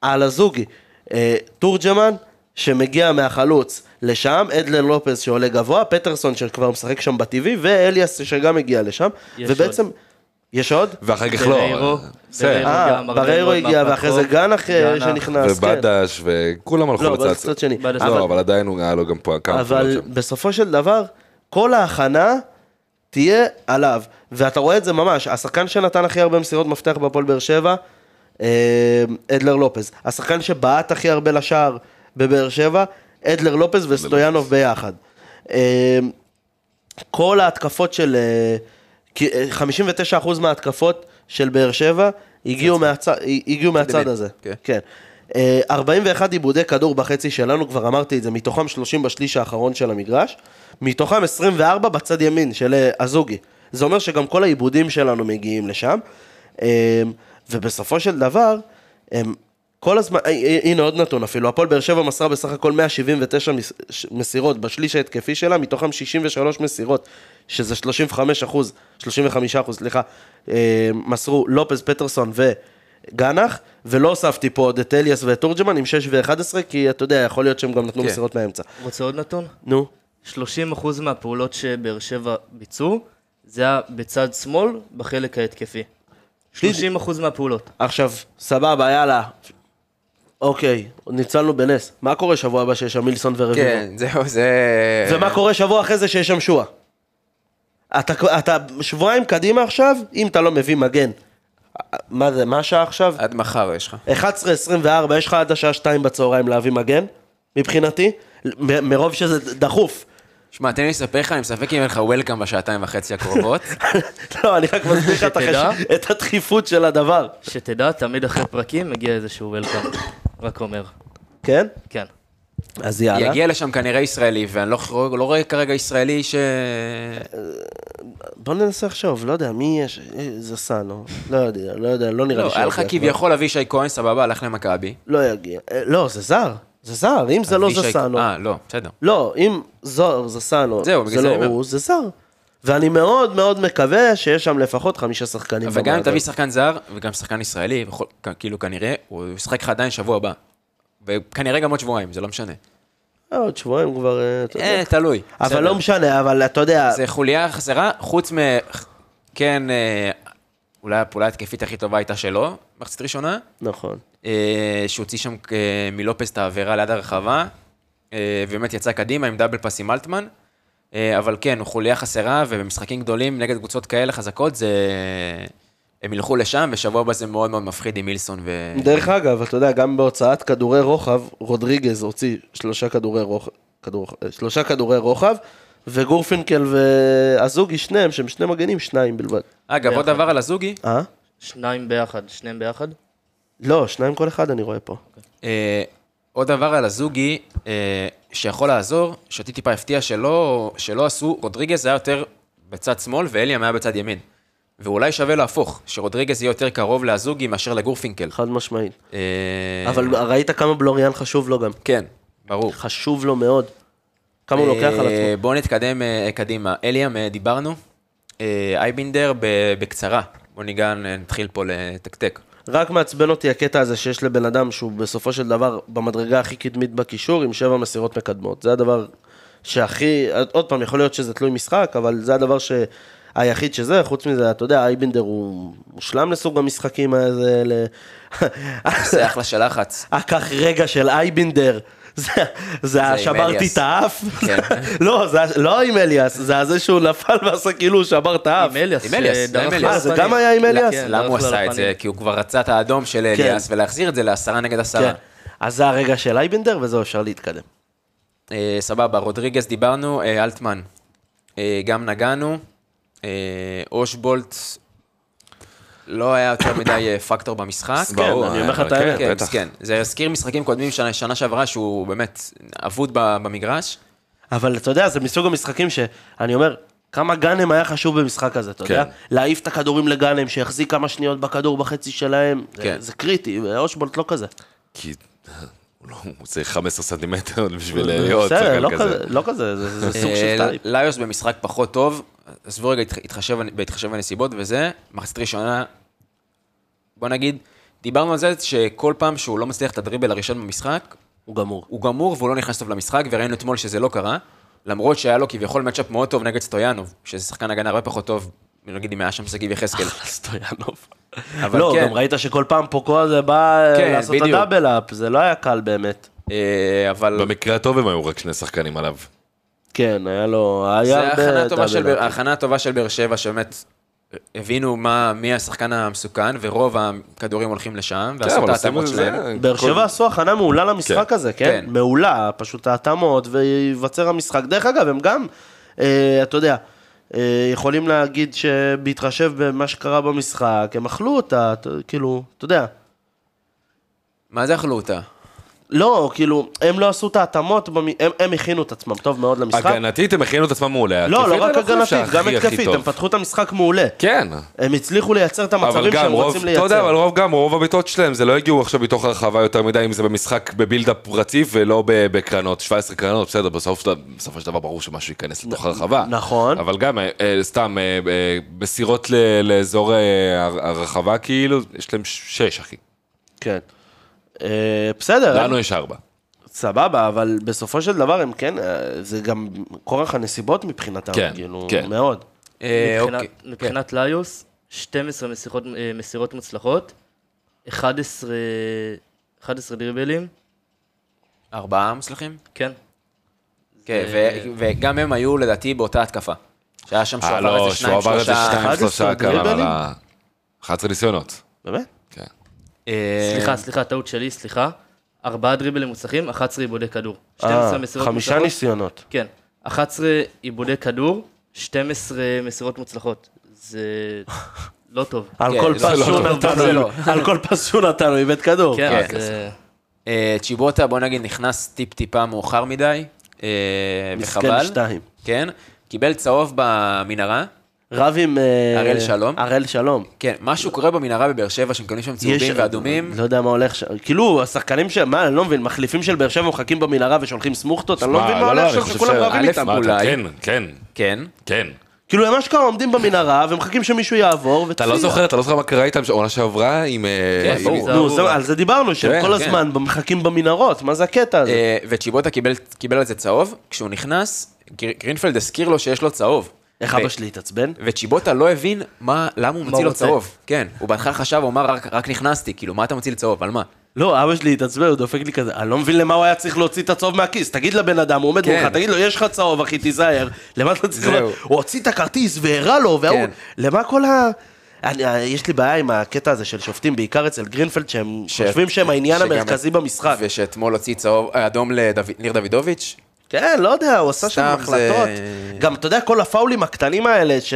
על הזוגי. אה, תורג'מן, שמגיע מהחלוץ, לשם, אדלר לופז שעולה גבוה, פטרסון שכבר משחק שם בטבעי, ואליאס שגם הגיע לשם, ובעצם, יש עוד? ואחר כך לא. אה, בריירו הגיע, ואחרי זה מהפרקות. גנח אה. שנכנס, כן. ובדש, וכולם הלכו לא, לצד. בדש שני. בדש אבל- לא, אבל עדיין הוא היה לו גם פה כמה אבל שם. בסופו של דבר, כל ההכנה תהיה עליו. ואתה רואה את זה ממש, השחקן שנתן הכי הרבה מסירות מפתח בהפועל באר שבע, אה, אדלר לופז. השחקן שבעט הכי הרבה לשער בבאר שבע, אדלר לופז וסטויאנוב ביחד. אה, כל ההתקפות של... אה, 59% מההתקפות של באר שבע הגיעו, מהצ... הגיעו מהצד הזה. כן. כן. אה, 41 עיבודי כדור בחצי שלנו, כבר אמרתי את זה, מתוכם 30 בשליש האחרון של המגרש, מתוכם 24 בצד ימין של אה, אזוגי. זה אומר שגם כל העיבודים שלנו מגיעים לשם, אה, ובסופו של דבר, הם כל הזמן, אה, אה, הנה עוד נתון אפילו, הפועל באר שבע מסרה בסך הכל 179 מס- ש- מסירות בשליש ההתקפי שלה, מתוכם 63 מסירות, שזה 35 אחוז, 35 אחוז, סליחה, אה, מסרו לופז, פטרסון וגנח, ולא הוספתי פה עוד את אליאס ואת תורג'מן עם 6 ו-11, כי אתה יודע, יכול להיות שהם גם נתנו כן. מסירות מהאמצע. רוצה עוד נתון? נו, 30% מהפעולות שבאר שבע ביצעו, זה היה בצד שמאל, בחלק ההתקפי. 30% מהפעולות. עכשיו, סבבה, יאללה. אוקיי, ניצלנו בנס. מה קורה שבוע הבא שיש שם מילסון ורביבו? כן, זהו, זה... ומה קורה שבוע אחרי זה שיש שם שועה? אתה, אתה שבועיים קדימה עכשיו, אם אתה לא מביא מגן. מה זה, מה השעה עכשיו? עד מחר יש לך. 11.24, יש לך עד השעה 2 בצהריים להביא מגן, מבחינתי, מ- מרוב שזה דחוף. שמע, תן לי לספר לך, אני מספק אם יהיה לך וולקאם בשעתיים וחצי הקרובות. [laughs] לא, אני רק מסביר לך את הדחיפות של הדבר. שתדע, תמיד אחרי פרקים מגיע איזשהו וולקאם. רק אומר. כן? כן. אז יאללה. יגיע לשם כנראה ישראלי, ואני לא לא רואה כרגע ישראלי ש... בוא ננסה לחשוב, לא יודע, מי יש? איזה סאנו. לא יודע, לא יודע, לא נראה לי לא, היה לך. כביכול אבישי כהן, סבבה, הלך למכבי. לא יגיע. אה, לא, זה זר. זה זר, אם זה לא זסנו. אה, לא, בסדר. לא, אם זר זסנו, זהו, זה לא. הוא, זה זר. ואני מאוד מאוד מקווה שיש שם לפחות חמישה שחקנים. וגם אם. תביא שחקן זר, וגם שחקן ישראלי, וכל- כאילו כנראה, הוא ישחק לך עדיין שבוע הבא. וכנראה גם עוד שבועיים, זה לא משנה. אה, עוד שבועיים כבר, אה. אה, תלוי. אבל. לא משנה, אבל אתה יודע, זה חוליה חסרה, חוץ מ... כן, אה, אולי הפעולה ההתקפית הכי טובה הייתה שלו, מחצית ראשונה, נכון. אה, שהוציא שם אה, מלופס את העבירה ליד הרחבה, אה, ובאמת יצא קדימה עם דאבל פאס עם אלטמן. אה, אבל כן, הוא חוליה חסרה, ובמשחקים גדולים נגד קבוצות כאלה חזקות, זה... הם ילכו לשם, ושבוע הבא זה מאוד מאוד מפחיד עם מילסון ו... דרך אגב, אתה יודע, גם בהוצאת כדורי רוחב, רודריגז הוציא שלושה כדורי רוחב, כדור, שלושה כדורי רוחב, וגורפינקל ואזוגי שניהם, שהם שני מגנים, שניים בלבד. אגב, עוד. דבר על הזוגי, אה? שניים ביחד, שניהם ביחד? לא, שניים כל אחד אני רואה פה. אה, עוד דבר על הזוגי, אה, שיכול לעזור, שאותי טיפה הפתיע שלא, שלא עשו, רודריגז היה יותר בצד שמאל ואליאם היה בצד ימין. ואולי שווה להפוך, שרודריגז יהיה יותר קרוב להזוגי מאשר לגורפינקל. חד משמעית. אה, אבל ראית כמה בלוריאן חשוב לו גם. כן, ברור. חשוב לו מאוד. כמה הוא לוקח על עצמו. אה, בואו נתקדם אה, קדימה. אליאם, אה, דיברנו. אה, אייבינדר, בקצרה. בואו ניגע, נתחיל פה לתקתק. רק מעצבן אותי הקטע הזה שיש לבן אדם שהוא בסופו של דבר במדרגה הכי קדמית בקישור עם שבע מסירות מקדמות. זה הדבר שהכי, עוד פעם, יכול להיות שזה תלוי משחק, אבל זה הדבר ש... היחיד שזה, חוץ מזה, אתה יודע, אייבינדר הוא מושלם לסוג המשחקים האלה. זה אחלה של לחץ. [laughs] הקח רגע של אייבינדר. זה, זה השברתי אליאס. את האף, כן. [laughs] לא, זה לא עם אליאס, זה הזה שהוא נפל ועשה כאילו הוא שבר את האף. עם אליאס. עם אליאס, זה אליאס. אה, זה. גם היה עם אליאס? כן, למה הוא עשה את זה? כי הוא כבר רצה את האדום של אליאס, ולהחזיר את זה לעשרה נגד עשרה. כן. אז זה הרגע של אייבינדר וזהו, אפשר להתקדם. אה, סבבה, רודריגז דיברנו, אה, אלטמן, גם נגענו, אושבולט, לא היה יותר מדי אה, פקטור במשחק. ברור, אני אומר לך את אה, האמת. כן, כן, בטח. כן, זה הזכיר משחקים קודמים שנה, שנה שעברה שהוא באמת אבוד ב- במגרש. אבל אתה יודע, זה מסוג המשחקים שאני אומר, כמה גאנם היה חשוב במשחק הזה, אתה יודע? כן. להעיף את הכדורים לגאנם, שיחזיק כמה שניות בכדור בחצי שלהם, זה- כן. זה קריטי, ואושבולט לא כזה. כי הוא לא- צריך 15 סנטימטר [laughs] בשביל להיות בסדר, שחקן לא כזה. כזה, לא כזה, זה סוג אה, של type. ליוס במשחק פחות טוב, עזבו רגע התח- התחשב בהתחשב בנסיבות וזה, מחצית ראשונה, בוא נגיד, דיברנו על זה שכל פעם שהוא לא מצליח את הדריבל הראשון במשחק, הוא גמור. הוא גמור והוא לא נכנס טוב למשחק, וראינו אתמול שזה לא קרה, למרות שהיה לו כביכול matchup מאוד טוב נגד סטויאנוב, שזה שחקן הגנה הרבה פחות טוב, נגיד אם היה שם שגיב יחזקאל. [laughs] סטויאנוב. [laughs] אבל לא, כן. גם ראית שכל פעם פוקו הזה בא כן, לעשות את בדיוק. הדאבל-אפ, זה לא היה קל באמת. אה, אבל במקרה הטוב הם היו רק שני שחקנים עליו. כן, היה לו... היה זה ההכנה הטובה של ההכנה הטובה של באר שבע, שבאמת הבינו מה- מי השחקן המסוכן, ורוב הכדורים הולכים לשם, כן, ועשו את ההתאמות שלהם. באר כל- שבע עשו הכנה מעולה למשחק כן. הזה, כן? כן. מעולה, פשוט ההתאמות, וייווצר המשחק. דרך אגב, הם גם, אה, אתה יודע, אה, יכולים להגיד שבהתחשב במה שקרה במשחק, הם אכלו אותה, כאילו, אתה יודע. מה זה אכלו אותה? לא, כאילו, הם לא עשו את ההתאמות, במ- הם, הם הכינו את עצמם טוב מאוד למשחק. הגנתית הם הכינו את עצמם מעולה. לא, לא רק הגנתית, גם התקפית. הם פתחו את המשחק מעולה. כן. הם הצליחו לייצר את המצבים שהם רוב, רוצים אתה לייצר. יודע, אבל רוב גם, רוב הבעיטות שלהם, זה לא הגיעו עכשיו מתוך הרחבה יותר מדי, אם זה במשחק בבילדאפ רציף ולא בקרנות, 17 קרנות, בסדר, בסוף, בסופו של דבר ברור שמשהו ייכנס לתוך הרחבה. נכון. אבל גם, אה, אה, סתם, אה, מסירות לאזור הר- הרחבה, כאילו, יש להם שש, אחי. כן. אה, בסדר, לנו יש ארבע. סבבה, אבל בסופו של דבר הם כן, אה, זה גם כורח הנסיבות מבחינתם, כן, כאילו, כן. מאוד. אה, מבחינת- אוקיי. מבחינת ליוס, 12 מסירות, אה, מסירות מוצלחות, 11, 11 דריבלים, ארבעה מוצלחים? כן. כן, ו- וגם הם היו לדעתי באותה התקפה. שהיה שם שהוא עבר לא, איזה שהוא שניים, עבר איזה שלושה... שניים, 11 שלושה, כמה, אבל דריבלים? ה- 11 ניסיונות. באמת? כן. אה, סליחה, סליחה, טעות שלי, סליחה. ארבעה דריבלים מוצלחים, 11 עיבודי כדור. אה, 12 מסירות חמישה מוצלחות. ניסיונות. כן, 11 עיבודי כדור, 12 מסירות מוצלחות. זה [laughs] לא טוב. על כן, כל לא, פס שהוא הוא- לא. על כל פס שהוא איבד כדור. כן, כן. אה, צ'יבוטה, בוא נגיד, נכנס טיפ-טיפה מאוחר מדי, אה, מסכן וחבל. שתיים. כן, קיבל צהוב במנהרה. רב עם... אה, הראל שלום? הראל שלום. כן, משהו קורה במנהרה בבאר שבע, שמקבלים שם צהובים ואדומים. לא יודע מה הולך שם. כאילו, השחקנים ש... מה, אני לא מבין, מחליפים של באר שבע מחכים במנהרה ושולחים סמוכתות? אני לא מבין מה הולך שם, שכולם רבים איתם. אולי. כן, כן, כן. כן. כאילו, הם אשכרה עומדים במנהרה ומחכים שמישהו יעבור, אתה לא זוכר, אתה לא זוכר מה קרה איתם עונה שעברה עם... אה, כן, על זה דיברנו, שהם כן, כל כן. הזמן מחכים במנהרות, מה זה הקטע הזה? אה, וצ'יבוטה קיבל- על זה צהוב, כשהוא נכנס, גר- גרינפלד הזכיר לו שיש לו צהוב. איך אבא שלי התעצבן? וצ'יבוטה לא הבין מה, למה הוא מוציא לו? צהוב. כן, הוא בהתחלה חשב, הוא אמר, "רק- רק נכנסתי, כאילו, מה אתה מוציא לי צהוב, על מה? לא, אבא שלי התעצבן, הוא דופק לי כזה, אני לא מבין למה הוא היה צריך להוציא את הצהוב מהכיס, תגיד לבן אדם, הוא עומד כן. מולך, תגיד לו, יש לך צהוב, אחי, תיזהר, למה אתה צריך... הוא הוציא את הכרטיס והראה לו, והוא... כן. למה כל ה... אני, יש לי בעיה עם הקטע הזה של שופטים, בעיקר אצל גרינפלד, שהם ש- חושבים שהם העניין המרכזי במשחק. ושאתמול הוציא צהוב אה, אדום לניר דוידוביץ'. כן, לא יודע, הוא עשה שם סתם זה- החלטות. גם, אתה יודע, כל הפאולים הקטנים האלה, ש...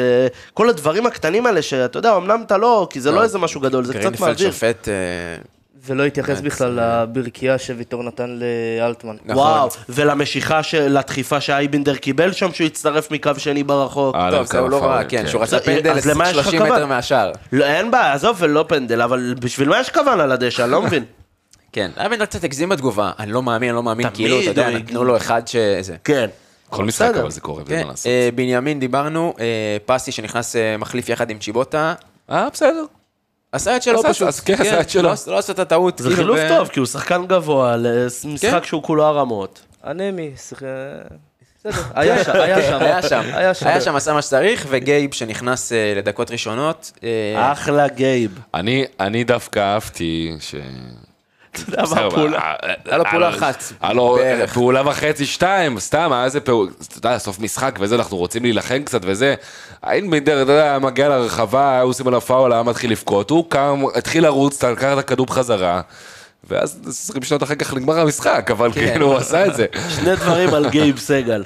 כל הדברים הקטנים האלה, שאתה יודע, אמנם אתה לא, כי זה לא איזה משהו גדול, זה קצת מעביר. שופט... אה, ולא התייחס בכלל לברכייה שוויטור נתן לאלטמן. נכון. וואו, ולמשיכה, של- לדחיפה שאייבינדר קיבל שם, שהוא הצטרף מקו שני ברחוק. אה, טוב, לא, זה הוא לא רע, כן, כן. שהוא רצה אז פנדל למה יש לך 30 כוונה? מטר מהשער. לא, אין בעיה, עזוב, ולא פנדל, אבל בשביל מה יש כוון על הדשא? אני לא מבין. כן, אייבנדר קצת הגזים בתגובה, אני לא מאמין, אני לא מאמין, כאילו, אתה יודע, נתנו לו אחד שזה. כן. כל משחק. אבל זה קורה, כן, ואין מה לעשות. אה, בנימין דיברנו, אה, פסי שנכנס אה, מחליף יחד עם צ'יבוטה, אה, בסדר. עשה את שלו עשה- פשוט. אז כן, עשה את שלו. לא לא עשה את הטעות. זה כאילו, חילוף טוב, כי הוא שחקן גבוה, למשחק כן. שהוא כולו הרמות. אנמי, בסדר, [laughs] היה שם, היה שם. היה שם, היה שם. היה שם, עשה מה שצריך, וגייב שנכנס לדקות ראשונות. אחלה גייב. אני, אני דווקא אהבתי ש... אתה יודע? אה, אה, היה לו פעולה אה, אחת, היה לו. פעולה וחצי, שתיים, סתם, היה איזה פעולה, אתה יודע, סוף משחק וזה, אנחנו רוצים להילחם קצת וזה. איינבינדר, אתה יודע, היה מגיע לרחבה, היה עושים עליו פאול, היה מתחיל לבכות, הוא קם, התחיל לרוץ, לקח את הכדור בחזרה, ואז 20 שנות אחר כך נגמר המשחק, אבל כן. כאילו הוא עשה את זה. שני דברים על גייב סגל.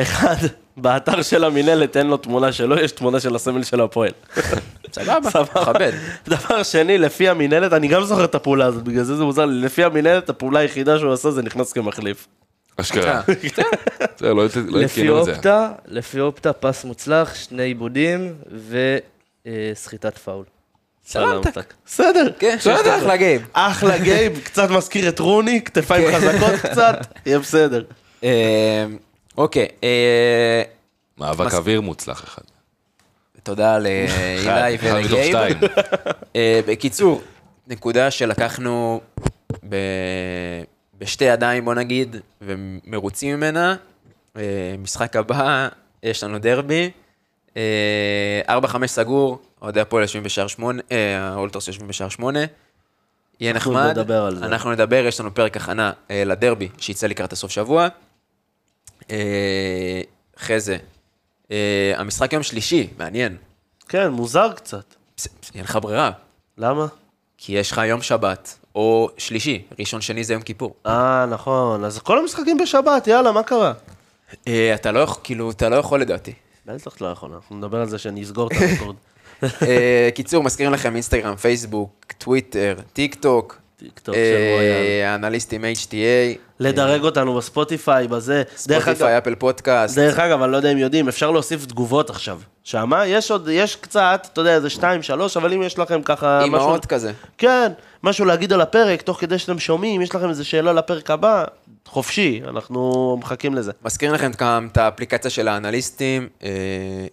אחד, באתר של המינהלת אין לו תמונה שלו, יש תמונה של הסמל של הפועל. [laughs] סבבה, סבבה. מכבד. דבר שני, לפי המינהלת, אני גם זוכר את הפעולה הזאת, בגלל זה זה מוזר לי, לפי המינהלת, הפעולה היחידה שהוא עשה זה נכנס כמחליף. אשכרה. [laughs] זה, לא לא לפי זה. אופטה, לפי אופטה, פס מוצלח, שני עיבודים וסחיטת פאול. סלמתק. בסדר, כן, בסדר, אחלה גייב. אחלה גייב, קצת מזכיר את רוני, כתפיים חזקות קצת, [laughs] יהיה בסדר. אוקיי, אה, מאבק מס- אוויר מוצלח אחד. תודה לאילי [laughs] ולגייב. אה, בקיצור, נקודה שלקחנו ב... בשתי ידיים, בוא נגיד, ומרוצים ממנה. אה, משחק הבא, יש לנו דרבי. אה, 4-5 סגור, אוהדי הפועל יושבים בשער 8, אה, האולטרס יושבים בשער 8. יהיה אנחנו נחמד. נדבר על זה. אנחנו נדבר, יש לנו פרק הכנה אה, לדרבי, שיצא לקראת הסוף שבוע. אה, אחרי זה, אה, המשחק יום שלישי, מעניין. כן, מוזר קצת. אין לך ברירה, למה? כי יש לך יום שבת, או שלישי, ראשון שני זה יום כיפור. אה, נכון. אז כל המשחקים בשבת, יאללה, מה קרה? אה, אתה לא יכול, כאילו, אתה לא יכול לדעתי. בטח לא יכול, אנחנו נדבר על זה שאני אסגור את ה record. [laughs] אה, קיצור, מזכירים לכם אינסטגרם, פייסבוק, טוויטר, טיק טוק. טיקטוק של רויאל. אה, אנליסטים HTA. לדרג אותנו בספוטיפיי, בזה. ספוטיפיי, Apple Podcast. דרך אגב, אני לא יודע אם יודעים, אפשר להוסיף תגובות עכשיו. שמה? יש עוד, יש קצת, אתה יודע, איזה שתיים, שלוש, אבל אם יש לכם ככה... אימהות כזה. כן, משהו להגיד על הפרק, תוך כדי שאתם שומעים, יש לכם איזה שאלה לפרק הבא, חופשי, אנחנו מחכים לזה. מזכירים לכם גם את האפליקציה של האנליסטים, אה,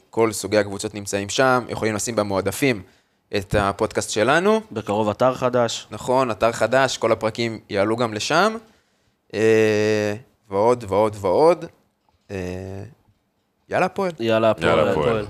כל סוגי הקבוצות נמצאים שם, יכולים לשים במועדפים את הפודקאסט שלנו. בקרוב אתר חדש. נכון, אתר חדש, כל הפרקים יעלו גם לשם. אה, ועוד ועוד ועוד. אה, יאללה, הפועל. יאללה, הפועל. יאללה, הפועל.